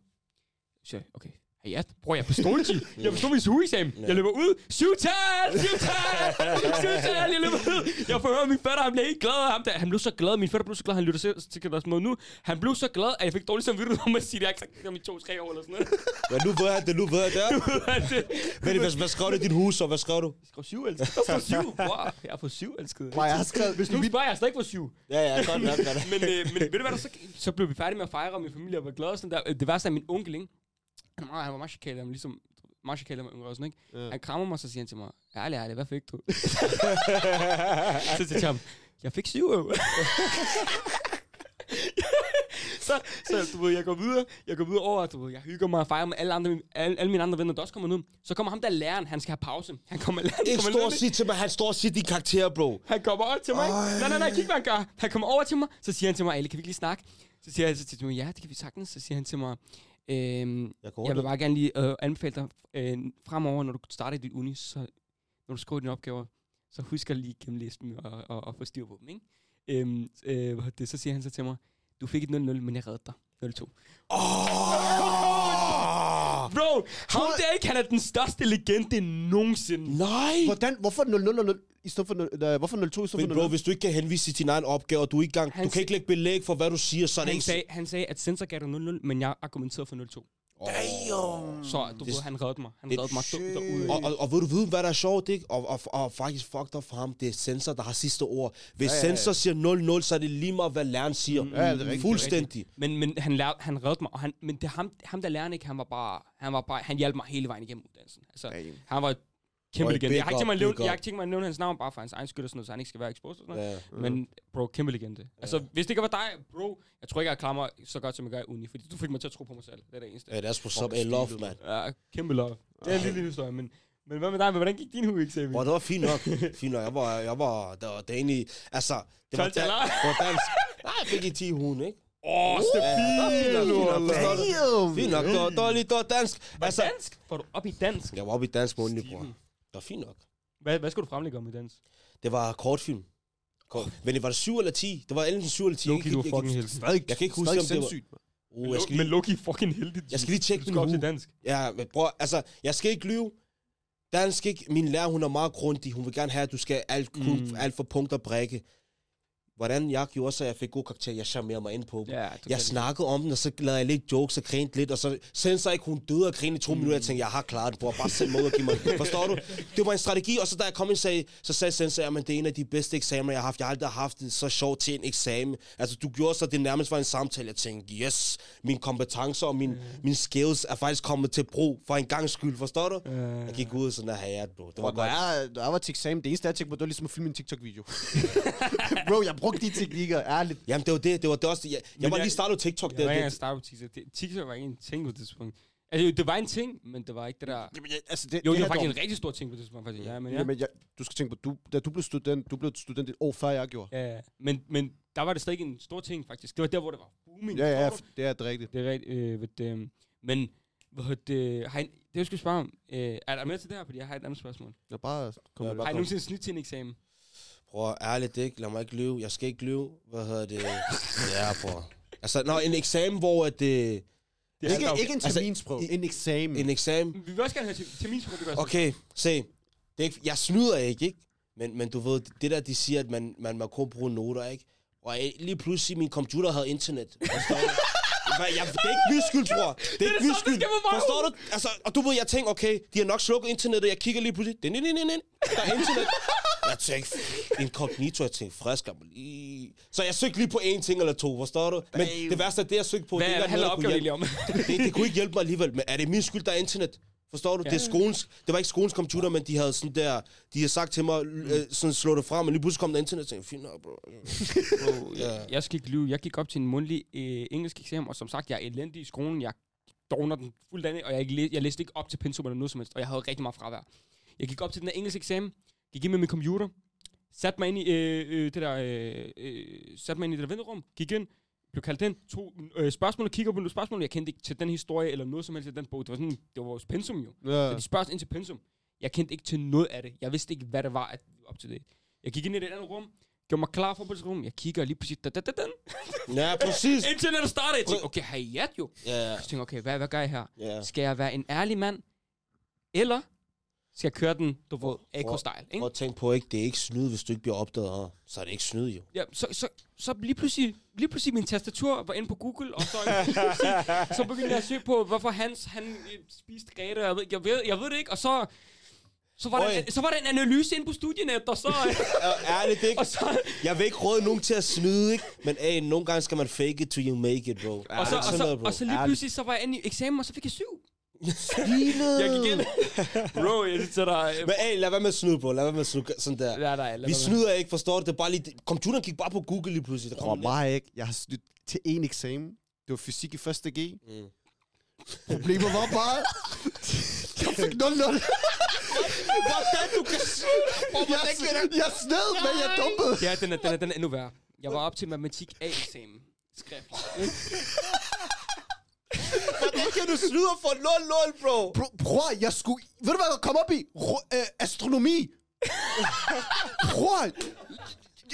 Så jeg, okay. Hey, ja, bror, jeg bestod det, G. Jeg bestod min sugeeksamen. Ja. Jeg løber ud. Syvtal! Syvtal! Syvtal! Jeg løber ud. Jeg får høre, min fætter, han blev ikke glad. Han, han blev så glad. Min fætter blev så glad. Han lytter selv til deres måde nu. Han blev så glad, at jeg fik dårligt samvittighed om at sige, at jeg ikke sagt det om i to-tre år eller sådan noget. Men nu ved jeg det, nu ved jeg det. det. Men hvad, hvad skrev du i din hus, og hvad skrev du? Jeg skrev syv, elsket. Jeg får syv. Bror, jeg har fået syv, elsket. Nej, jeg har skrevet, hvis du spørger jeg stadig for syv. Ja, ja, godt nok. godt. men, øh, men ved du hvad der så, så blev vi færdige med at fejre, og min familie var glad og sådan der. Det værste er min onkel, ikke? Han, var meget chikalet, han var ligesom meget chikalet med yngre og sådan, ikke? Ja. Han krammer mig, så siger han til mig, ærlig, ærlig, hvad fik du? [laughs] så siger jeg ham, jeg fik syv jo. [laughs] så, så du ved, jeg går videre, jeg går videre over, du ved, jeg hygger mig og fejrer med alle, andre, alle, alle mine andre venner, der også kommer nu. Så kommer ham der læreren, han skal have pause. Han kommer, han Ikke kommer stå og sige til mig, han står og siger din karakter, bro. han kommer over til mig. Ej. Nej, nej, nej, kig hvad han gør. Han kommer over til mig, så siger han til mig, Ali, kan vi ikke lige snakke? Så siger jeg så til mig, ja, det kan vi sagtens. Så siger han til mig, øhm, Jeg jeg vil bare gerne lige øh, anbefale dig, øh, fremover, når du starter dit uni, så når du skriver dine opgaver, så husk at lige gennemlæse dem og, og, og få styr på dem, ikke? Øhm, øh, det, så siger han så til mig, du fik et 0-0, men jeg reddede dig. 0-2. Åh! Bro, ham der ikke, han er den største legende nogensinde. Nej! Hvordan, hvorfor 0 0 0 i stedet for 0, øh, hvorfor 0 2 i stedet Men for bro, 0 hvis du ikke kan henvise til din egen opgave, og du er ikke gang, Han du kan ikke lægge belæg for, hvad du siger, så er det Han ikke... sagde, han sagde, at sensor gav dig 0-0, men jeg argumenterede for 0-2. Damn! Så du Det- ved, han reddede mig. Han det- reddede mig dumt derude. Og, og, og vil du vide, hvad der er sjovt, ikke? Og, og, og faktisk fucked up for ham, det er sensor, der har sidste ord. Hvis Ja, ja, ja, sensor siger 0-0, så er det lige meget, hvad læreren siger. Mm, Ja, det er rigtigt, det er Fuldstændig. Men, men han, lær, han reddede mig, og han, men det ham, ham der læreren ikke, han var bare, han var bare, han hjalp mig hele vejen igennem uddannelsen. Altså, Damn. han var kæmpe legende. Jeg har ikke tænkt mig at jeg har up. ikke tænkt mig at nævne hans navn bare for hans egen skyld og sådan noget, så han ikke skal være exposed og sådan noget. Ja. Men bro, kæmpe legende. Altså, hvis det ikke var dig, bro, jeg tror ikke, jeg mig så godt, som jeg gør i uni, fordi du fik mig til at tro på mig selv. Det er det eneste. Ja, that's what's up. I love, man. Ja, kæmpe love. Det er en lille historie, men, men hvad med dig? Hvordan gik din hue-eksamen? Bro, det var fint nok. fint nok. Jeg var, jeg var, det var, det er egentlig, altså, det var, taler. det var dansk. Nej, jeg fik i 10 hun, ikke? Åh, oh, Ja, det var du? Damn! Fint nok, det var, det var det var dansk. Var Altså, dansk? Får du op i dansk? jeg var oppe i dansk måned, bror. Var fint nok. Hvad, hvad skal du fremlægge om i dansk? Det var kortfilm. Kort. Men det var det 7 eller 10? Det var enten 7 eller 10. Loki, Jeg du kan- fucking helt. Stadig, Jeg kan ikke huske, om det var- uh, jeg skal Men lige, Loki er fucking heldig. jeg skal lige tjekke min til dansk. Ja, men bror, altså, jeg skal ikke lyve. Dansk ikke. Min lærer, hun er meget grundig. Hun vil gerne have, at du skal alt, kun, Mm. alt for punkt og brække. Hvordan jeg gjorde, så jeg fik god karakter, jeg charmerede mig ind på dem. Ja, Jeg snakkede om den, og så lavede jeg lidt jokes og grinte lidt, og så sendte så ikke hun døde og grinte i to mm. minutter. Jeg tænkte, jeg har klaret den, bror. Bare send mig ud og give mig. [laughs] Forstår du? Det var en strategi, og så da jeg kom ind, sagde, så sagde sensor, at det er en af de bedste eksamener, jeg har haft. Jeg har aldrig haft det så sjovt til en eksamen. Altså, du gjorde så, det nærmest var en samtale. Jeg tænkte, yes, mine kompetencer og min, mm. mine skills er faktisk kommet til brug for en gang skyld. Forstår du? Øh, Jeg gik ud sådan der, ja, bro. Det var når, godt. jeg, jeg var til eksamen, det eneste, jeg tænkte på, det var ligesom at filme en TikTok-video. [laughs] [laughs] Bro, jeg brugte de teknikker, ærligt. Jamen, det var det. Det var det også. Jeg, jeg var jeg- lige startet TikTok. jeg Der, var ikke engang det, startet på TikTok. Det- TikTok var ikke en ting på det tidspunkt. Altså, det var en ting, men det var ikke det der... Jamen, jeg, altså, det, Jo, det, her var faktisk dog- en rigtig stor ting på det tidspunkt, faktisk. Ja, men ja. Jamen, jeg, du skal tænke på, du, da du blev student, du blev student et år før jeg gjorde. ja. Men, men der var det stadig en stor ting, faktisk. Det var der, hvor det var booming. Ja, ja, det er det rigtigt. Det er rigtigt. Øh, ved det, øhm, men, hvad det, har I, det jeg skulle spørge om, øh, er der med til det her, fordi jeg har et andet spørgsmål. Jeg bare kom Ja, med Har I det. nogensinde snydt til en eksamen? Bror, ærligt ikke. Lad mig ikke lyve. Jeg skal ikke lyve. Hvad hedder det? ja, bror. Altså, når en eksamen, hvor at det... Det Ikke, ikke en Altså, terminsprøve, i- en eksamen. En eksamen... Vi vil også gerne have til, til min sprog, det Okay, se. Det er ikke, jeg snyder ikke, ikke? Men, men du ved, det der, de siger, at man, man må kun bruge noter, ikke? Og jeg- lige pludselig, min computer havde internet. Jeg, det er ikke min skyld, bror. Det er det ikke min skyld. Forstår du? Altså, og du ved, jeg tænker, okay, de har nok slukket internettet. Jeg kigger lige pludselig. Det, nej, nej, nej. Der er internet. Jeg tænkte, incognito, jeg tænkte, frisk, lige... Så jeg søgte lige på én ting eller to, forstår du? Men det værste er det, jeg søgte på. Hvad det er handler opgaven egentlig om? det, det kunne ikke hjælpe mig alligevel. Men er det min skyld, der er internet? Forstår du? Det, er skolens, det var ikke skolens computer, men de havde sådan der... De havde sagt til mig, øh, sådan slå det frem, men lige pludselig kom der internet, og tænkte, fint nok, bro. [laughs] Bro, jeg, jeg skal ikke lyve. Jeg gik op til en mundtlig øh, engelsk eksamen, og som sagt, jeg er elendig i skolen. Jeg dogner den fuldstændig, og jeg, ikke jeg læste ikke op til pensum eller noget som helst, og jeg havde rigtig meget fravær. Jeg gik op til den her engelsk eksamen, gik ind med min computer, satte mig ind i øh, øh, det der, øh, øh, satte mig ind i det der venterum, gik ind, blev kaldt ind, to øh, spørgsmål, kigger på nogle spørgsmål, jeg kendte ikke til den historie eller noget som helst i den bog. Det var sådan, det var vores pensum jo. Ja. Så de spørger os ind til pensum. Jeg kendte ikke til noget af det. Jeg vidste ikke, hvad det var at, op til det. Jeg gik ind i et andet rum, gjorde mig klar for på det rum. Jeg kigger lige præcis, da, da, da, da. Ja, [laughs] præcis. Internet starter. Jeg tænkte, okay, hayat jo. Ja, Jeg tænkte, okay, hvad, hvad gør jeg her? ja. Skal jeg være en ærlig mand? Eller skal køre den, du ved, AK-style, ikke? Og tænk på, ikke, det er ikke snyd, hvis du ikke bliver opdaget. Så er det ikke snyd, jo. Ja, så, så, så lige pludselig, lige pludselig min tastatur var inde på Google, og så, så begyndte jeg at søge på, hvorfor Hans, han øh, spiste og jeg ved, jeg ved, jeg ved det ikke, og så, så var, der, Oj. en- så var der en analyse inde på studienet, og så, [laughs] ærligt, det ikke, og så, jeg vil ikke råde nogen til at snyde, ikke? Men hey, nogle gange skal man fake it till you make it, bro. og så, og så, og så lige pludselig, så var jeg inde i eksamen, og så fik jeg syv. Svinet. Jeg gik ind. Bro, jeg synes, at der er... Men hey, lad være med at snyde, bro. Lad være med at snyde sådan der. Ja, nej, Vi snyder ikke, forstår du? Det er bare lige... Computeren gik bare på Google lige pludselig. Der Tror kom mig ikke. Jeg har snydt til en eksamen. Det var fysik i første G. Mm. Problemet var bare... jeg fik 0-0. [laughs] Hvordan du kan jeg, jeg sned, men jeg dumpede. Ja, den er, den, er, den er endnu værre. Jeg var op til matematik A-eksamen. Skrift. [laughs] Hvordan kan du snyde og få 0-0, bro? Bro, bror, jeg skulle... Ved du hvad jeg kom op i? Ro- øh, astronomi. bror,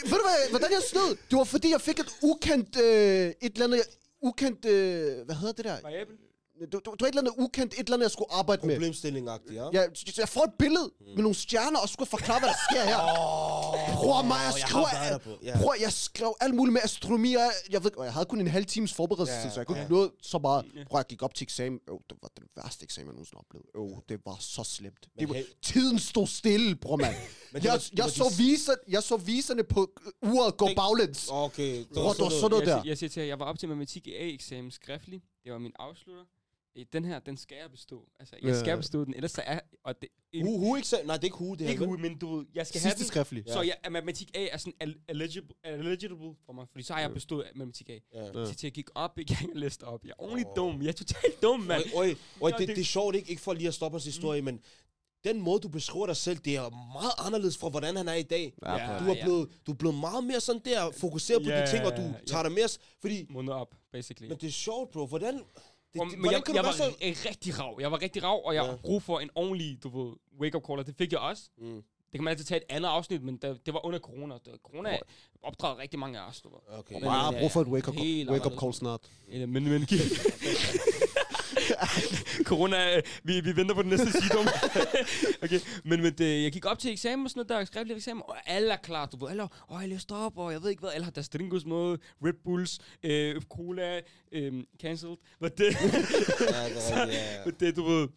ved du hvad, hvordan jeg snød? Det var fordi, jeg fik et ukendt... Øh, et eller andet... Ukendt... Øh, hvad hedder det der? Variabel. Det, det, det var et eller andet ukendt, et eller andet, jeg skulle arbejde med. Problemstilling-agtigt, ja? Ja, så jeg får et billede med nogle stjerner, og skulle forklare, hvad der sker her. Bror, mig, jeg jeg skrev... på, ja. Bror, jeg skrev alt muligt med astronomi, og jeg, ved, og jeg havde kun en halv times forberedelse, Ja, så jeg kunne ikke nå så meget. Bror, jeg gik op til eksamen. Øh, det var den værste eksamen, jeg nogensinde oplevede. Øh, det var så slemt. Det var, tiden stod stille, bror, mand. [laughs] jeg, var- jeg, så viser, jeg så viserne på øh, uret gå baglæns. Okay. Bror, det var sådan noget jeg, der. siger- jeg siger til jer, jeg var op til matematik A-eksamen skriftlig. Det var min afslutter. Den her, den skal jeg bestå. Altså, jeg Ja. skal bestå den, ellers så er... Og det, Hu, hu, ikke selv? Nej, det er ikke hu, det her. ikke vel? hu, men du ved, jeg skal have Sidste den. skriftlig. Så jeg, at matematik A er sådan el- eligible, eligible for mig, fordi så har jeg bestået matematik A. Ja. Ja. Så til jeg gik op, ikke jeg læste op. Jeg er ordentligt dum. Jeg er totalt dum, mand. Oj, oj, oj, det, det- det er sjovt, ikke? Ikke for lige at stoppe hans historie, men den måde, du beskriver dig selv, det er meget anderledes fra, hvordan han er i dag. Ja, Ja. Du er, blevet, du er blevet meget mere sådan der, fokuseret på Ja, de ting, og du ja. tager dig mere... Fordi, Måned op, basically. men det er sjovt, bro. Hvordan... Det, det, men jeg, jeg du var så... rigtig rav. Jeg var rigtig rav, og jeg Ja. brug for en ordentlig, du ved, wake-up call, og det fik jeg også. Mm. Det kan man altid tage et andet afsnit, men det, det var under corona. Det, corona opdrager rigtig mange af os, du ved. Okay. Men- Jeg har øh, brug for et wake-up wake up anderledes. call snart. Eller, men, men, [laughs] [laughs] Corona, øh, vi, vi venter på den næste sygdom. [laughs] okay, men, men det, jeg gik op til eksamen og sådan noget, der er skriftlig eksamen, og alle er klar, du ved, alle, åh, jeg læste op, og jeg ved ikke hvad, alle har deres drinkus med, Red Bulls, øh, cola, øh, cancelled, hvad det, Ja, det er [laughs] ja. hvad det, du ved.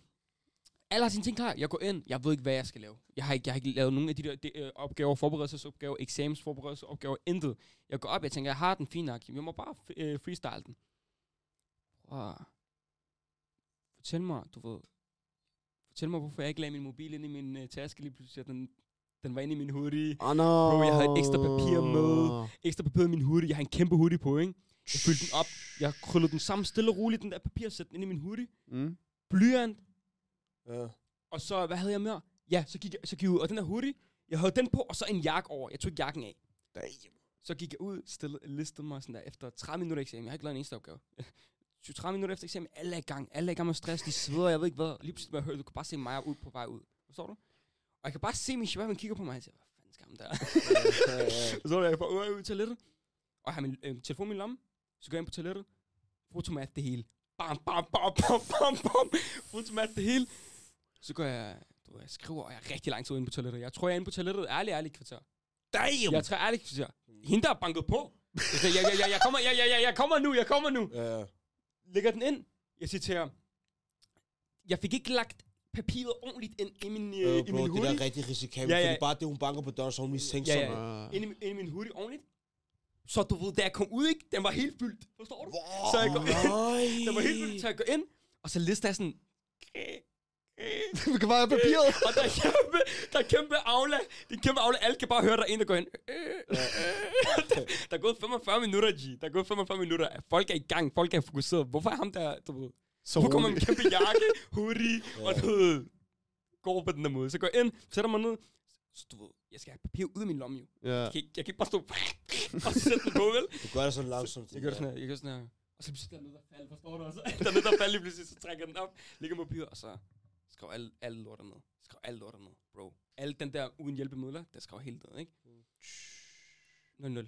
Alle har sine ting klar, jeg går ind, jeg ved ikke, hvad jeg skal lave. Jeg har ikke, jeg har ikke lavet nogen af de der de, øh, opgaver, forberedelsesopgaver, eksamensforberedelsesopgaver, intet. Jeg går op, jeg tænker, jeg har den fint nok, jeg må bare øh, freestyle den. Wow. Fortæl mig, du ved, fortæl mig, hvorfor jeg ikke lagde min mobil ind i min øh, taske lige pludselig, den, den var inde i min hoodie. Oh, no. Bro, jeg havde ekstra papir med. Ekstra papir i min hoodie, jeg har en kæmpe hoodie på, ikke? Jeg fyldte den op, jeg krøllede den sammen stille og roligt, den der papir, sætte den ind i min hoodie. Mm. Blyant, Ja. og så, hvad havde jeg mere? Ja, så gik jeg, så gik jeg ud, og den der hoodie, jeg havde den på, og så en jakke over. Jeg tog ikke jakken af. Så gik jeg ud, stille, listede mig sådan der, efter 30 minutter eksamen. Jeg har ikke lavet en eneste opgave. 30 minutter efter eksamen, alle er i gang. Alle er i gang med stress, de sveder, jeg ved ikke hvad. Lige pludselig, hvad jeg du kan bare se mig ud på vej ud. Forstår du? Og jeg kan bare se min chef, han kigger på mig, og han siger, hvad fanden skal ham der? [laughs] så er jeg bare ud, ud i toilettet, og jeg har min øh, telefon i min lomme. Så går jeg ind på toilettet, fotomat det hele. Bam, bam, bam, bam, bam, bam. Fotomat det hele. Så går jeg, du jeg skriver, og jeg er rigtig lang tid inde på toilettet. Jeg tror, jeg er inde på toilettet, ærlig, ærlig kvarter. Damn! Jeg tror ærligt kvarter. Hende, der er banket på. Jeg, [laughs] jeg, jeg, jeg, jeg, kommer, jeg, jeg, jeg, jeg kommer nu, jeg kommer nu. Ja. Lægger den ind. Jeg ham, jeg fik ikke lagt papiret ordentligt ind i min, øh, Øh, i bro, min det hoodie. der er rigtig risikabelt, Ja, ja, fordi bare det, hun banker på døren, så hun mistænkt Ja, ja. Uh, ind, i, ind i min hoodie ordentligt. Så du ved, da jeg kom ud, ikke? Den var helt fyldt. Forstår du? Så jeg går ind. [laughs] Den var helt fyldt, så jeg går ind. Og så lister jeg sådan... [laughs] vi kan bare have papiret. og der er kæmpe, der er kæmpe aula. Det er kæmpe aula. Alle kan bare høre der ind og gå ind. der, der er gået 45 minutter, G. Der er gået 45 minutter. Folk er i gang. Folk er fokuseret. Hvorfor er ham der, du ved... Så Så kommer med en kæmpe jakke, [laughs] hoodie, ja. og du ved, går på den der måde. Så går jeg ind, sætter mig ned. Så du ved, jeg skal have papir ud af min lomme, jo. Ja. Jeg kan ikke, jeg kan ikke bare stå [laughs] og sætte den på, vel? Du gør det sådan langsomt. Jeg gør det sådan her, jeg gør sådan her. Og så pludselig der er noget, der falder, forstår du også? der er noget, der falder lige pludselig, så trækker den op, lægger på papir, og så skriver alle, alle lorter ned. Skriv alle lorter ned, bro. Alle den der uden hjælpemidler, der skriver helt ned, ikke? 0-0.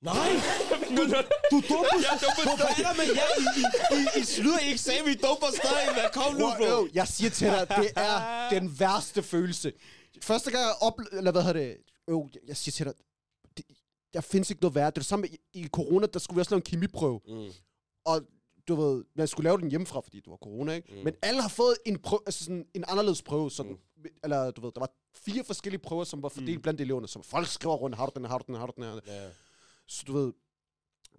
Nej! [laughs] 0-0. Du er dum på Jeg er dum på Hvorfor er der med jer? I, I, I, I slutter i eksamen, I er dum på stadig. Hvad kom nu, Wow, bro? jo, jeg siger til dig, det er den værste følelse. Første gang jeg oplevede, eller hvad hedder det, jo, jeg- jeg siger til dig, det, der findes ikke noget værre. Det er det samme i, i corona, der skulle vi også lave en kemiprøve. Mm. Og du ved, man skulle lave den hjemmefra, fordi det var corona, ikke? Mm. Mm. Men alle har fået en, prøve, altså sådan en anderledes prøve. Sådan, mm. Eller du ved, der var fire forskellige prøver, som var fordelt mm. blandt eleverne. Så folk skriver rundt, har du den, har du den, har du den her. Ja. Så du ved,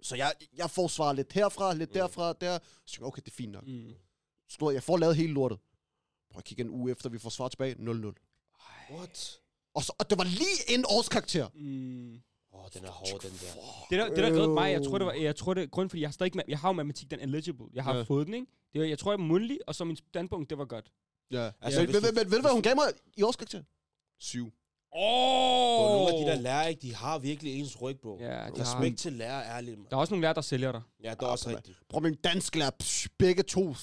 så jeg, jeg får svar lidt herfra, lidt mm. derfra, der. Så tænker okay, det er fint nok. Mm. Så du jeg får lavet hele lortet. Prøv at kigge en uge efter, vi får svar tilbage, 0-0. What? Og, så, og det var lige en årskarakter. Mm. Åh, oh, den er hård, den der. Det der, det der redde mig, jeg tror det var, jeg tror det, grund fordi jeg har stadig, jeg har jo matematik, den er eligible. Jeg har Ja. ja. fået den, ikke? Det var, jeg tror, jeg er mundtlig, og så min standpunkt, det var godt. Ja. Altså, Altså, men, men, ved du, hvad hun gav mig i årskarakter? Syv. Åh! Bro, nogle af de der lærere, ikke, de har virkelig ens ryg, bro. Ja, de har- Respekt til lærer, ærligt, man. Der er også nogle lærere, der sælger dig. Ja, det er også rigtigt. Prøv min dansk lærer, psh, begge to,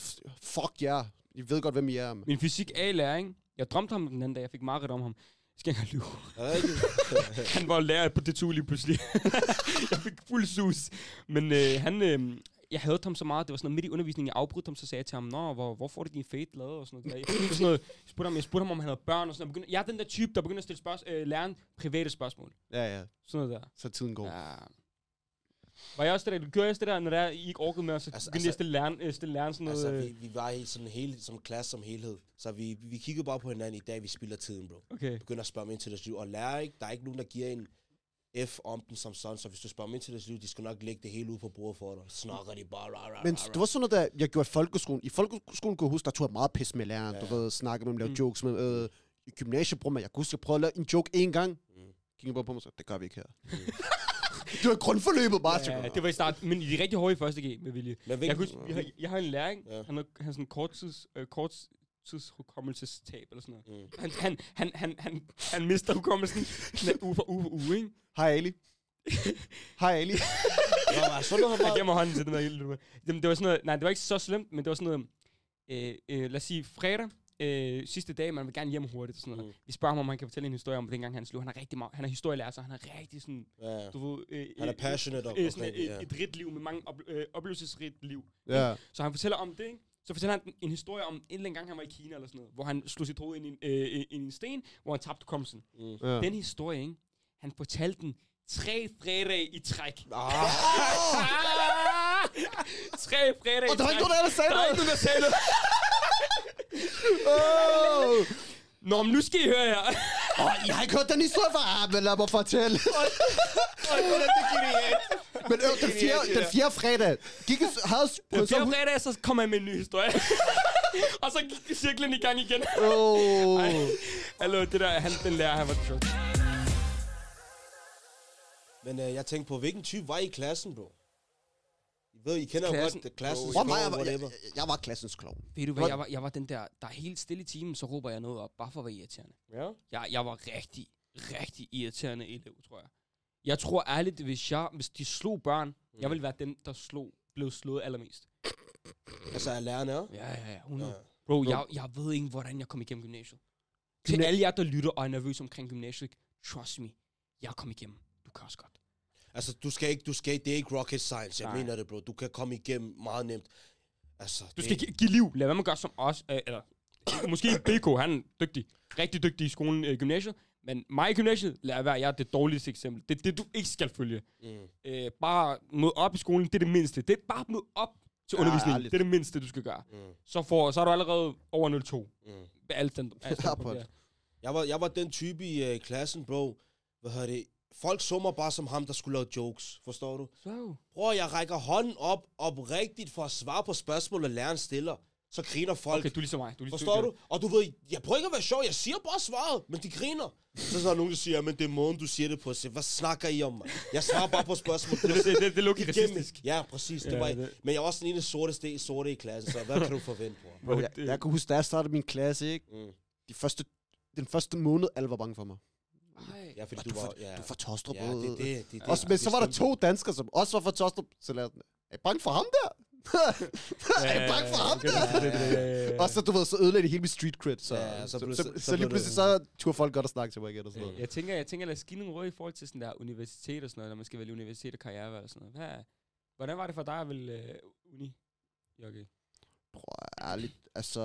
fuck jer. Yeah. I ved godt, hvem I er. man. Min fysik A-lærer, ikke? Jeg drømte ham den anden dag, jeg fik meget om ham. Jeg skal ikke engang lyve. [laughs] Han var lærer på det lige pludselig. [laughs] jeg fik fuld sus. Men øh, han, øh, jeg havde ham så meget, det var sådan noget midt i undervisningen, jeg afbrød ham, så sagde jeg til ham, Nå, hvor, hvor får du din fade lavet? Og sådan noget. Var sådan noget, jeg, spurgte ham, jeg spurgte ham, om han havde børn og sådan noget. Jeg, begyndte, jeg er den der type, der begynder at stille spørgsmål, øh, læreren private spørgsmål. Ja, ja. Sådan noget der. Så tiden går. Ja. Var jeg også det der, gjorde jeg også det der, når der, I ikke orkede med, og så Altså- altså, begyndte jeg altså- at stille øh, stille læreren sådan noget. Altså, øh, vi, vi var i sådan hele, som klasse som helhed. Så vi, vi kiggede bare på hinanden i dag, vi spilder tiden, bro. okay. Begynder at spørge dem ind til deres liv. Og lærer ikke, der er ikke nogen, der giver en F om den som sådan. Så hvis du spørger dem ind til deres liv, de skal nok lægge det hele ud på bordet for dig. Snakker de bare, rah, rah, Men rah, det var sådan noget, der jeg gjorde i folkeskolen. I folkeskolen kunne jeg huske, der tog jeg meget pis med læreren. Ja. Du ved, snakke med dem, lave Mm. jokes med øh, I gymnasiet, bror, jeg kunne huske, jeg prøvede at lave en joke en gang. Mm. Kiggede bare på mig så, det gør vi ikke her. Det var grundforløbet bare. Ja, det var i start, men i de rigtig hårde i første G med vilje. Men Jeg, huske, jeg, har, jeg har en læring, Ja. han har, han har sådan en korttids, øh, korttidshukommelsestab eller sådan noget. Mm. Han, han, han, han, han, han mister hukommelsen [laughs] uge for uge for uge, ikke? Hej Ali. [laughs] Hej Ali. Har Jeg gemmer hånden til den der hele det var sådan noget, nej, det var ikke så slemt, men det var sådan noget, øh, øh, lad os sige, fredag, øh, sidste dag, man vil gerne hjem hurtigt og sådan noget. Mm. Vi spørger ham, om han kan fortælle en historie om, dengang han slog. Han er rigtig meget, han er historielærer, så han er rigtig sådan, Ja. du ved... Øh, Han er øh, passionate om øh, sådan det, et, ja. et rigt liv med mange op, øh, oplevelsesrigt liv. Ja. Så han fortæller om det, ikke? Så fortæller han en historie om en eller anden gang, han var i Kina eller sådan noget, hvor han slog sit hoved ind i en, øh, ind i en sten, hvor han tabte komsen. Mm. ja. Den historie, ikke? Han fortalte den tre fredage i træk. Ah, [laughs] tre fredage Og i der var træk. ikke nogen, der sagde Der er ikke nogen, der sagde noget. Åh, Nå, men nu skal I høre her. oh, jeg har ikke hørt den historie før. Ah, men lad mig fortælle. Men øh, den, fjerde, den fjerde fredag, gik jeg, havde Den så fjerde fredag, så kom han med en ny historie. [laughs] og så gik cirklen i gang igen. Åh. Ej. Hallo, det der, han, den lærer, han var sjovt. Men øh, jeg tænkte på, hvilken type var I i klassen, bro? Ved, I kender Klassen- godt det klassens mig, jeg, klovn, var, jeg, jeg, jeg var klassens klovn. Ved du hvad, jeg var, jeg var den der, der er helt stille i timen, så råber jeg noget op, bare for at være irriterende. Ja? Jeg, jeg var rigtig, rigtig irriterende elev, tror jeg. Jeg tror ærligt, hvis, jeg, hvis de slog børn, mm. jeg ville være den, der slog, blev slået allermest. Altså, er lærerne, ja? Ja, ja, ja, 100. Ja. Bro, jeg, jeg ved ikke, hvordan jeg kom igennem gymnasiet. Til alle jer, der lytter og er nervøse omkring gymnasiet, trust me, jeg kom igennem. Du kan også godt. Altså, du skal ikke, du skal, det er ikke rocket science, jeg Nej. mener det, bro. Du kan komme igennem meget nemt. Altså, Du det, skal gi- give liv. Lad være med at gøre som os. Øh, eller, [coughs] måske BK, han er dygtig. Rigtig dygtig i skolen, øh, gymnasiet. Men mig i gymnasiet, lad være, jeg er det dårligste eksempel. Det er det, du ikke skal følge. Mm. Øh, bare mød op i skolen, det er det mindste. Det er bare mød op. til Ja, undervisning. ærligt. det er det mindste, du skal gøre. Mm. Så, får, så er du allerede over 0,2. Mm. Med alt den, alt [laughs] Ja, den. Jeg var, jeg var den type i uh, klassen, bro. Hvad hedder det? Folk så mig bare som ham, der skulle lave jokes. Forstår du? Så. Bror, jeg rækker hånden op, op rigtigt for at svare på spørgsmål, og læreren stiller. Så griner folk. Okay, du er ligesom mig. Du er ligesom Forstår du? Og du ved, jeg prøver ikke at være sjov, jeg siger bare svaret, men de griner. Så er der nogen, der siger, men det er måden, du siger det på. Så, hvad snakker I om, mig? Jeg svarer bare på spørgsmål. Det, det, det, det er Igennem- racistisk. Ja, præcis. Det Ja, var, det- Men jeg var også den ene sorte, sorte i klassen, så hvad kan du forvente, bror? Bro, jeg, jeg kan huske, da jeg startede min klasse, ikke? Mm. De første, den første måned, alle var bange for mig. Ej. Ja, fordi Du, du var... for, Ja, du fra Tostrup. ja, det, det, det, det, Også, men det så var der to danskere, som også var fra Tostrup. Så jeg, er I bange for ham der? [laughs] er I bange for ham der? Og så, du ved, så ødelagde det hele mit street cred. Så, Ja, så så, så, så, lige pludselig, så turde folk godt at snakke til mig igen og sådan noget. Jeg tænker, jeg tænker, lad os give nogle råd i forhold til sådan der universitet og sådan noget, når man skal vælge universitet og karrierevalg og sådan noget. Hvad, hvordan var det for dig at vælge uh, uni? Okay. Bror, ærligt, altså...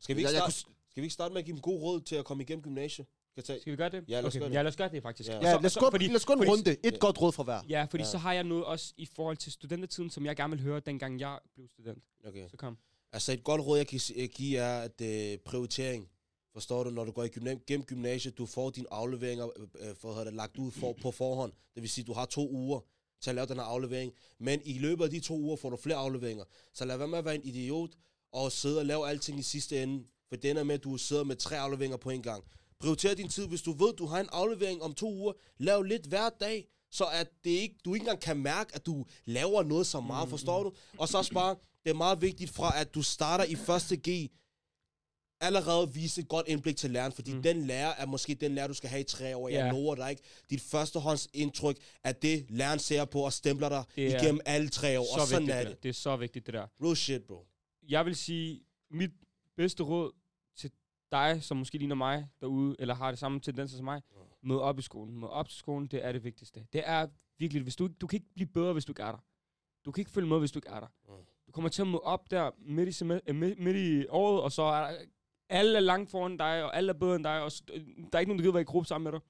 Skal vi, ikke jeg, skal vi ikke starte med at give dem god råd til at komme igennem gymnasiet? Kan tage? Skal vi gøre det? Ja, lad os okay. gøre det. Ja, lad os gøre det faktisk. Ja. Ja, så- lad os så- gå, fordi- lad os gå en fordi- runde. Et Ja. godt råd fra hver. Ja, fordi Ja. så har jeg noget også i forhold til studentertiden, som jeg gerne vil høre, dengang jeg blev student. Okay. Så kom. Altså et godt råd, jeg kan øh, give, er at øh, prioritering. Forstår du, når du går i gymna- gennem gymnasiet, du får dine afleveringer øh, øh, for, at have det lagt ud for, på forhånd. Det vil sige, du har to uger til at lave den her aflevering. Men i løbet af de to uger får du flere afleveringer. Så lad være med at være en idiot og sidde og lave alting i sidste ende. For den er med, at du sidder med tre afleveringer på en gang. Prioriter din tid. Hvis du ved, du har en aflevering om to uger, lav lidt hver dag, så at det ikke, du ikke engang kan mærke, at du laver noget så meget, forstår du? Og så også bare, det er meget vigtigt fra, at du starter i første G, allerede vise et godt indblik til læreren, fordi Mm. mm. den lærer er måske den lærer, du skal have i tre år. Jeg Ja. lover dig ikke. Dit førstehåndsindtryk er det, læreren ser på og stempler dig Det er igennem alle tre år. Så og sådan vigtigt, er det, det. det er så vigtigt, det der. Real shit, bro. Jeg vil sige, mit bedste råd dig, som måske ligner mig derude, eller har det samme tendenser som mig, mød op i skolen. Mød op til skolen, det er det vigtigste. Det er virkelig, hvis du, du kan ikke blive bedre, hvis du ikke er der. Du kan ikke følge med, hvis du ikke er der. Mm. Du kommer til at møde op der midt i, sem- øh, midt, midt i året, og så er alle er langt foran dig, og alle er bedre end dig, og s- øh, der er ikke nogen, der gider være i gruppe sammen med dig.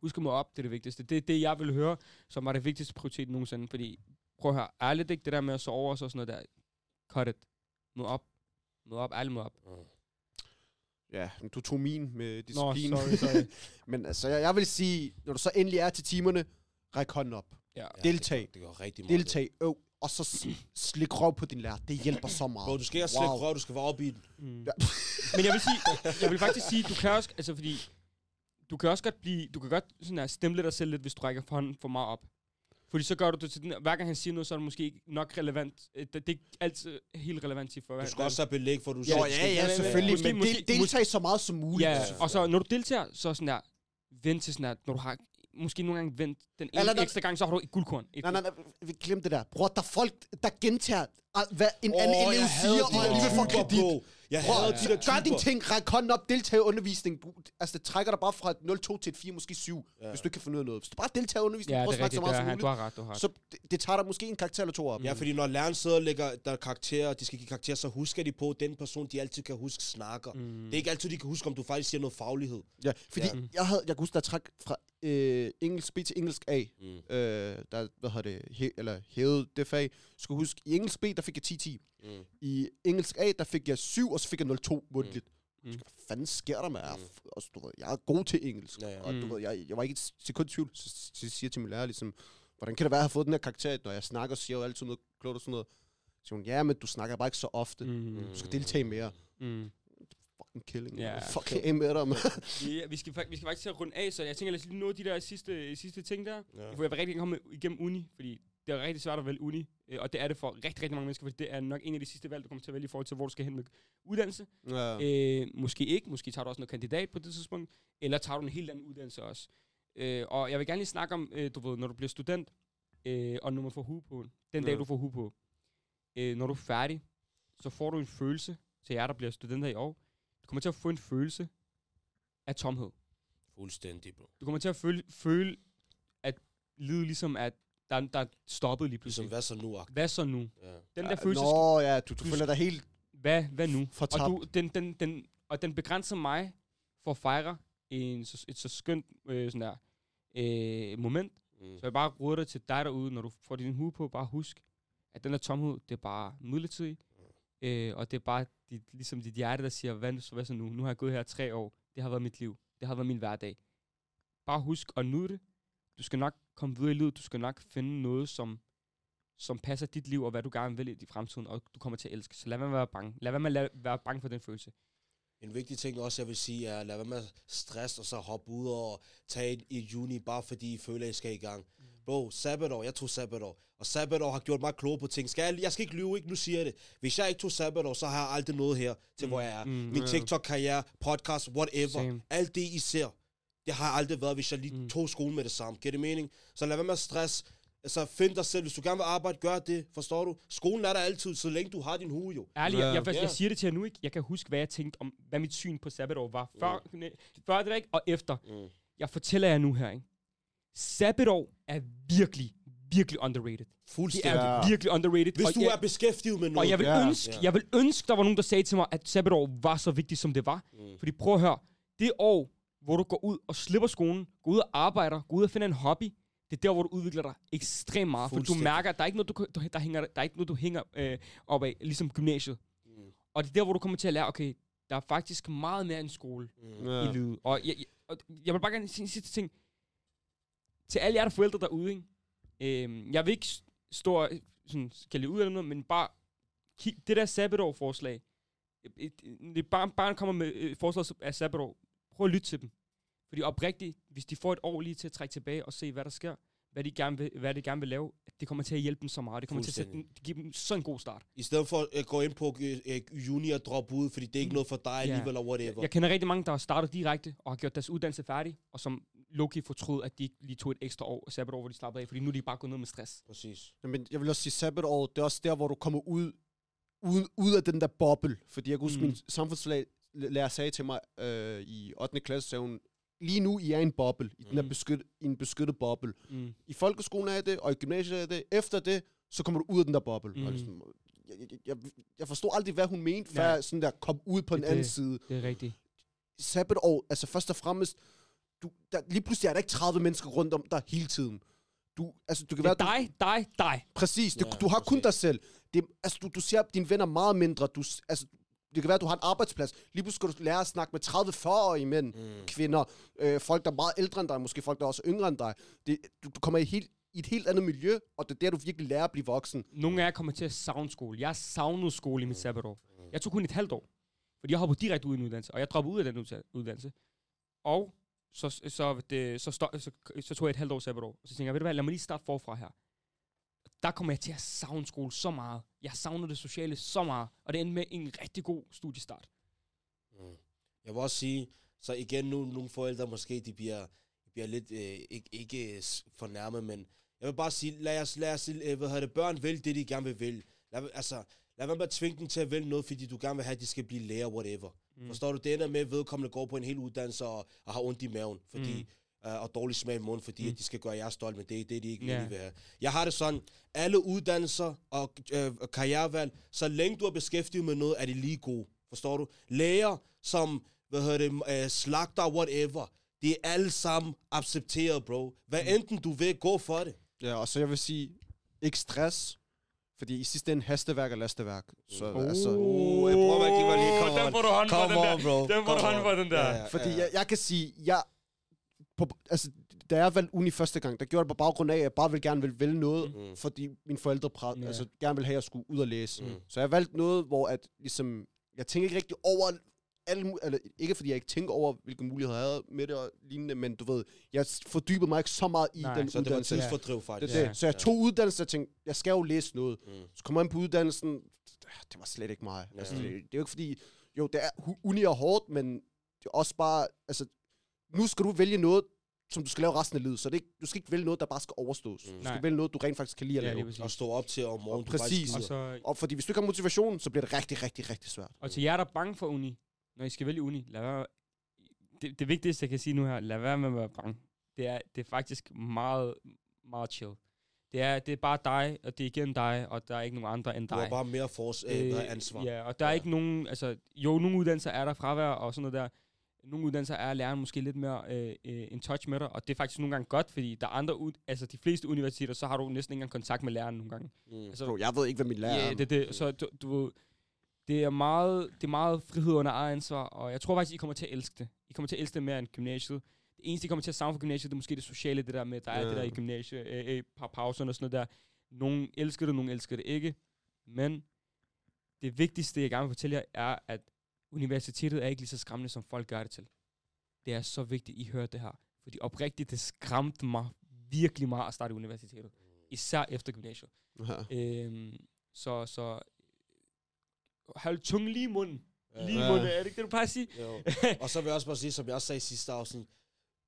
Husk at møde op, det er det vigtigste. Det er det, jeg vil høre, som var det vigtigste prioritet nogensinde. Fordi, prøv at høre, ærligt ikke det der med at sove og så sådan noget der. Cut it. Mød op. Mød op, ærligt mød op. Ja, men du tog min med Nå, disciplin. sorry, sorry. [laughs] Men altså, jeg, jeg vil sige, når du så endelig er til timerne, ræk hånden op. ja. Deltag. Det går, det rigtig meget. Deltag, øv, og så slik røv på din lærer. Det hjælper så meget. Bro, du skal ikke have slik Wow. røv, du skal være op i den. Mm. Ja. [laughs] Men jeg vil sige, jeg vil faktisk sige, du kan også, altså fordi, du kan også godt blive, du kan godt sådan her, stemple dig selv lidt, hvis du rækker hånden for meget op. Fordi så gør du det til den, hver gang han siger noget, så er det måske ikke nok relevant. Øh, Det, det er ikke altid helt relevant til for Du skal også have belæg for, at du Jo, selv ja, skal- ja, selvfølgelig. Måske- men måske- del, deltag så meget som muligt. Ja, og så når du deltager, så sådan der, vent til sådan der, når du har, måske nogle gange vent den ene Eller ekstra gang, så har du et guldkorn. Et Nej, nej, nej, vi glemte det der. Bror, der er folk, der gentager, hvad en Åh, anden elev siger, og alligevel får kredit. Bro. Jeg Bror, hader de der gør din typer. ting, ræk hånden op, deltag i undervisning. Du- Altså, det trækker dig bare fra et 0-2 til et 4, måske 7, Ja. hvis du ikke kan finde ud af noget. Hvis du bare deltager i undervisning, Ja, prøv det at snakke så meget det som muligt, du har ret, du har ret. så det, det tager dig måske en karakter eller to op. Ja, fordi når læreren sidder og lægger der er karakterer, de skal give karakterer, så husker de på, at den person, de altid kan huske, snakker. Mm. Mm. Det er ikke altid, de kan huske, om du faktisk siger noget faglighed. Ja, fordi Ja. jeg, havde, jeg kunne huske, der træk fra øh, engelsk B til engelsk A, Mm. øh, der, hvad hedder det, he, eller hævede det fag. Skulle huske, i engelsk B, der fik jeg 10-10. Mm. I engelsk A, der fik jeg 7, og så fik jeg 0-2 mundtligt. Mm. Mm. Hvad fanden sker der med? Mm. Mm. Altså, du ved, jeg er god til engelsk. Ja, ja. Og du Mm. ved, jeg, jeg var ikke et sekund i tvivl. Så, så, så siger jeg til min lærer, ligesom, hvordan kan det være, at jeg har fået den her karakter, når jeg snakker, siger jo altid noget klogt og sådan noget. Så siger hun, ja, men du snakker bare ikke så ofte. Mm. Mm. Du skal deltage mere. Mm. Fucking killing. Ja. Yeah. Fuck af med dig, man. [laughs] Ja, vi skal, vi skal faktisk til at runde af, så jeg tænker, lad os lige nå de der sidste, sidste ting der. Ja. For jeg vil rigtig gerne komme igennem uni, fordi det er rigtig svært at vælge uni, øh, og det er det for rigtig, rigtig mange mennesker, fordi det er nok en af de sidste valg, du kommer til at vælge i forhold til, hvor du skal hen med uddannelse. ja. Øh, måske ikke, måske tager du også noget kandidat på det tidspunkt, eller tager du en helt anden uddannelse også. Øh, og jeg vil gerne lige snakke om, øh, du ved, når du bliver student, øh, og når man får hue på, den dag Ja. du får hue på, øh, når du er færdig, så får du en følelse, til jer, der bliver studenter i år, du kommer til at få en følelse af tomhed. Fuldstændig, bro. Du kommer til at føle, føle at livet ligesom, at der, der er stoppet lige pludselig. Ligesom, hvad så nu, Ak? Hvad så nu? Ja. Den der Ja, følelse, Nå, ja, du, du du- føler dig helt hvad, hvad nu? fortabt. Og, du, den, den, den, og den begrænser mig for at fejre en, så, et så skønt øh, sådan der, øh, moment, Mm. Så jeg bare råder dig til dig derude, når du får din hue på, bare husk, at den der tomhed, det er bare midlertidigt. Øh, og det er bare dit, ligesom dit hjerte, der siger, hvad, så, hvad så nu? Nu har jeg gået her tre år. Det har været mit liv. Det har været min hverdag. Bare husk at nyde det. Du skal nok komme videre i livet. Du skal nok finde noget, som, som passer dit liv, og hvad du gerne vil i fremtiden, og du kommer til at elske. Så lad være med at være bange. Lad være med at være bange for den følelse. En vigtig ting også, jeg vil sige, er, lad være med at stress og så hoppe ud og tage et, i juni, bare fordi I føler, at I skal i gang. Bro, sabbatår, jeg tog sabbatår. Og sabbatår har gjort mig klog på ting. Skal jeg, jeg skal ikke lyve, ikke? Nu siger jeg det. Hvis jeg ikke tog sabbatår, så har jeg aldrig noget her til, hvor jeg er. Mm, Min. TikTok-karriere, podcast, whatever. Same. Alt det, I ser, det har aldrig været, hvis jeg lige Mm. tog skolen med det samme. Giver det mening? Så lad være med at stress. Altså, find dig selv. Hvis du gerne vil arbejde, gør det. Forstår du? Skolen er der altid, så længe du har din hue, jo. Ærligt, jeg, jeg, jeg, Ja. jeg siger det til jer nu, ikke? Jeg kan huske, hvad jeg tænkte om, hvad mit syn på sabbatår var. Før, mm. før det ikke? Og efter. Mm. Jeg fortæller jer nu her, ikke? Sabbatår er virkelig, virkelig underrated. Det Fuldstændig. er Ja. virkelig underrated. Hvis og du jeg, er beskæftiget med noget. og jeg vil, Ja. ønske, Ja. jeg vil ønske, der var nogen, der sagde til mig, at sabbatår var så vigtigt, som det var. Mm. Fordi prøv at høre, det år, hvor du går ud og slipper skolen, går ud og arbejder, går ud og finder en hobby, det er der, hvor du udvikler dig ekstremt meget. For du mærker, at der er ikke noget, du, der hænger, der er ikke noget, du hænger øh, op af, ligesom gymnasiet. Mm. Og det er der, hvor du kommer til at lære, okay, der er faktisk meget mere end skole Mm. ja. i livet. Og jeg, jeg, og jeg vil bare gerne sige en sidste ting. Til alle jer, der er forældre derude, ikke? Øhm, jeg vil ikke stå og sådan, skal ud eller noget, men bare kig, det der sabbatår-forslag. Et- et- Det bare, bare kommer med øh, forslag af sabbatår. Prøv at lytte til dem. Fordi oprigtigt, hvis de får et år lige til at trække tilbage og se, hvad der sker, hvad de gerne vil, hvad de gerne vil lave, det kommer til at hjælpe dem så meget. Det kommer til at sætte, dem- give dem sådan en god start. I stedet for at gå ind på øh, øh, juni og droppe ud, fordi det er ikke Mm. noget for dig Ja. alligevel, eller whatever. Jeg kender rigtig mange, der har startet direkte og har gjort deres uddannelse færdig, og som Loki fortrød, at de ikke lige tog et ekstra år, sabbatår, hvor de slappede af, fordi nu er de bare gået ned med stress. Præcis. Men jeg vil også sige, sabbatår, det er også der, hvor du kommer ud, ud, ud af den der boble. Fordi jeg kan huske, Mm. min samfundslærer sagde til mig øh, i 8. klasse, sagde hun, lige nu I er i en boble, i, den her Mm. beskyt, i en beskyttet boble. Mm. I folkeskolen er det, og i gymnasiet er det. Efter det, så kommer du ud af den der boble. Mm. Og er sådan, jeg, jeg, jeg, forstod aldrig, hvad hun mente, før Nej. jeg sådan der kom ud på den Det- anden det- side. Det er rigtigt. Sabbatår, altså først og fremmest, du, der, lige pludselig er der ikke 30 mennesker rundt om dig hele tiden. Du, altså, du kan Det er være, du, dig, dig, dig. Præcis, Ja, du har kun præcis. dig selv. Det, altså, du, du ser dine venner meget mindre. Du, altså, det kan være, at du har en arbejdsplads. Lige pludselig skal du lære at snakke med 30-40-årige mænd, Mm. kvinder, øh, folk, der er meget ældre end dig, måske folk, der er også yngre end dig. Det, du, du kommer i, helt, i et helt andet miljø, og det er der, du virkelig lærer at blive voksen. Nogle af jer kommer til at savne skole. Jeg savnede skole i mit sabbatår. Jeg tog kun et halvt år. Fordi jeg hoppede direkte ud i en uddannelse, og jeg droppede ud af den uddannelse. Og så, så, det, så, stå, så, så tog jeg et halvt år sabbatår. Og så tænkte jeg, ved du hvad, lad mig lige starte forfra her. Der kommer jeg til at savne skole så meget. Jeg savner det sociale så meget. Og det endte med en rigtig god studiestart. Mm. Jeg vil også sige, så igen nu, nogle forældre måske, de bliver, bliver lidt, øh, ikke, ikke øh, fornærmet, men jeg vil bare sige, lad os, lad os øh, hvad hedder det, børn vælge det, de gerne vil vælge. Lad, altså, lad være med at tvinge dem til at vælge noget, fordi du gerne vil have, at de skal blive lærer, whatever. Mm. Forstår du? Det ender med, at vedkommende går på en hel uddannelse og, og har ondt i maven, fordi, mm. Øh, og dårlig smag i munden, fordi Mm. mm. at de skal gøre jer stolt, men det er det, de ikke yeah. vil have. Jeg har det sådan, alle uddannelser og øh, karrierevalg, så længe du er beskæftiget med noget, er det lige gode. Forstår du? Læger, som, hvad hedder det, øh, slagter, whatever, det er alle sammen accepteret, bro. Hvad enten du vil, gå for det. Ja, og så jeg vil sige, ikke stress, fordi i sidste ende hastværk er lastværk. Så Oh. altså, Uh, jeg prøver at give mig lige, come den får du hånden Come for, den der. bro. Den får du for, on. den der. Ja, ja, Fordi ja. jeg, jeg kan sige, jeg, på, altså, da jeg valgte uni første gang, der gjorde det på baggrund af, at jeg bare ville gerne ville vælge noget, Mm. fordi mine forældre præ- Ja. altså, gerne ville have, at jeg skulle ud og læse. Mm. Så jeg valgte noget, hvor at, ligesom, jeg tænker ikke rigtig over alle, eller ikke fordi jeg ikke tænker over, hvilke muligheder jeg havde med det og lignende, men du ved, jeg fordybede mig ikke så meget i Nej, den Så det var uddannelse. tidsfordriv, Det, faktisk. Ja. det. Så jeg tog uddannelse og tænkte, jeg skal jo læse noget. Mm. Så kommer jeg ind på uddannelsen, det var slet ikke mig. Altså, Ja. det, det er jo ikke fordi, jo, det er, uni er hårdt, men det er også bare, altså, nu skal du vælge noget, som du skal lave resten af livet. Så det er du skal ikke vælge noget, der bare skal overstås. Mm. Du Nej. skal vælge noget, du rent faktisk kan lide at Ja, lave. Og stå op til om morgenen, du Præcis. Og, så, Og fordi hvis du ikke har motivation, så bliver det rigtig, rigtig, rigtig svært. og til jer, der er bange for uni, når I skal vælge uni, lad være, det, det vigtigste, jeg kan sige nu her, lad være med at være bange. Det er, det er faktisk meget, meget chill. Det er, det er bare dig, og det er igen dig, og der er ikke nogen andre end Du dig. har bare mere fors, øh, hedder ansvar. Ja, og der er Ja. ikke nogen, altså, jo, nogle uddannelser er der fravær og sådan noget der. Nogle uddannelser er læreren måske lidt mere øh, øh, en touch med dig, og det er faktisk nogle gange godt, fordi der er andre, ud, altså de fleste universiteter, så har du næsten ikke engang kontakt med læreren nogle gange. Mm. Altså, Bro, jeg ved ikke, hvad min lærer er. det, det, så du, du, det er meget, det er meget frihed under eget ansvar, og jeg tror faktisk, I kommer til at elske det. I kommer til at elske det mere end gymnasiet. Det eneste, I kommer til at savne for gymnasiet, det er måske det sociale, det der med, der er Ja. det der i gymnasiet, øh, øh, par pauserne og sådan noget der. Nogle elsker det, nogle elsker det ikke. Men det vigtigste, jeg gerne vil fortælle jer, er, at universitetet er ikke lige så skræmmende, som folk gør det til. Det er så vigtigt, I hører det her. Fordi oprigtigt, det skræmte mig virkelig meget at starte i universitetet. Især efter gymnasiet. Ja. Øhm, så, så hold tungen lige i munden. Ja. Lige i munden, er det ikke det, du plejer at sige? Jo. [laughs] Og så vil jeg også bare sige, som jeg også sagde i sidste afsnit,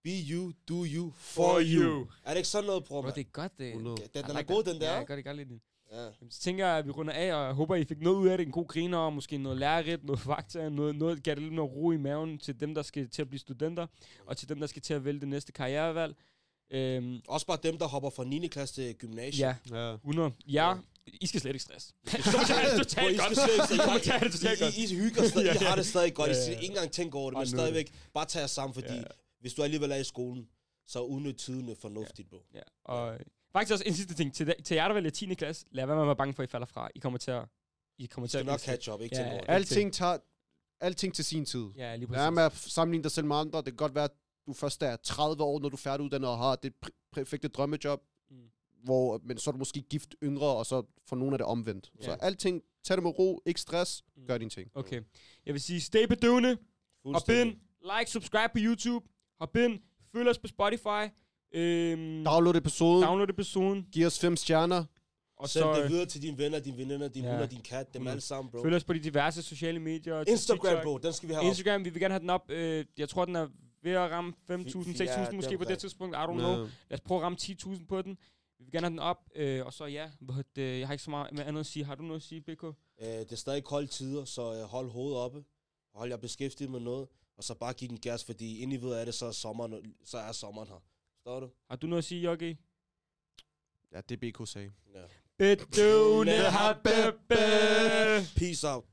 be you, do you, for you. Er det ikke sådan noget, bror? Bro, det er godt, det. 100. Ja, Den, den er like god, that. den der. Ja, jeg det godt lidt. Ja. Jamen, Så tænker jeg, at vi runder af, og jeg håber, I fik noget ud af det. En god griner, og måske noget lærerigt, noget fakta, noget, noget gav det lidt mere ro i maven til dem, der skal til at blive studenter, og til dem, der skal til at vælge det næste karrierevalg. Øhm, Også bare dem, der hopper fra 9. klasse til gymnasiet. ja, Ja. 100. Ja, I skal slet ikke stress. [laughs] [laughs] Totalt I godt. I [laughs] totalt godt. I, I, I hygger stadig, Ja, I ja. har det stadig godt. I Ja, skal ja. ikke engang tænke over det, men stadigvæk bare tage jer sammen, fordi Ja. hvis du alligevel er i skolen, så udnyt tiden fornuftigt, bro. Ja, og faktisk også en sidste ting. Til, til jer, der vælger 10. klasse, lad være med at være bange for, at I falder fra. I kommer til at... I kommer til at nok catch up, ikke Ja, det. ja. Alting tager... Alting til sin tid. Ja, lige Lad præcis. med at sammenligne dig selv med andre. Det kan godt være, at du først er 30 år, når du er færdiguddannet og har det perfekte drømmejob. Mm. Hvor, men så er du måske gift yngre, og så for nogle er det omvendt. Ja. Så alting, tag det med ro, ikke stress, Mm. gør dine ting. Okay. Jeg vil sige, stay bedøvende. Hop ind, like, subscribe på YouTube. Hop ind, følg os på Spotify. Øhm, Download episoden, download episoden. giv os fem stjerner. Og Send så det øh, videre til dine venner, dine veninder, din Ja. hund og din kat, dem Mm. alle sammen, bro. følg os på de diverse sociale medier. Instagram, TikTok. bro, den skal vi have op. Instagram, vi vil gerne have den op. Øh, jeg tror, den er ved at ramme 5.000, Fi- ja, 6.000 måske på det tidspunkt. I don't know. Lad os prøve at ramme 10.000 på den. Vi vil gerne have den op. Øh, og så ja, det, jeg har ikke så meget med andet at sige. Har du noget at sige, BK? Øh, det er stadig kolde tider, så øh, hold hovedet oppe. Hold jer beskæftiget med noget. Og så bare giv den gas, fordi ind i ved af det, så er sommeren, så er sommeren her. Forstår du? Har du noget at sige, Jogi? Ja, det BK sagde. Ja. Bedøvende har Peace out.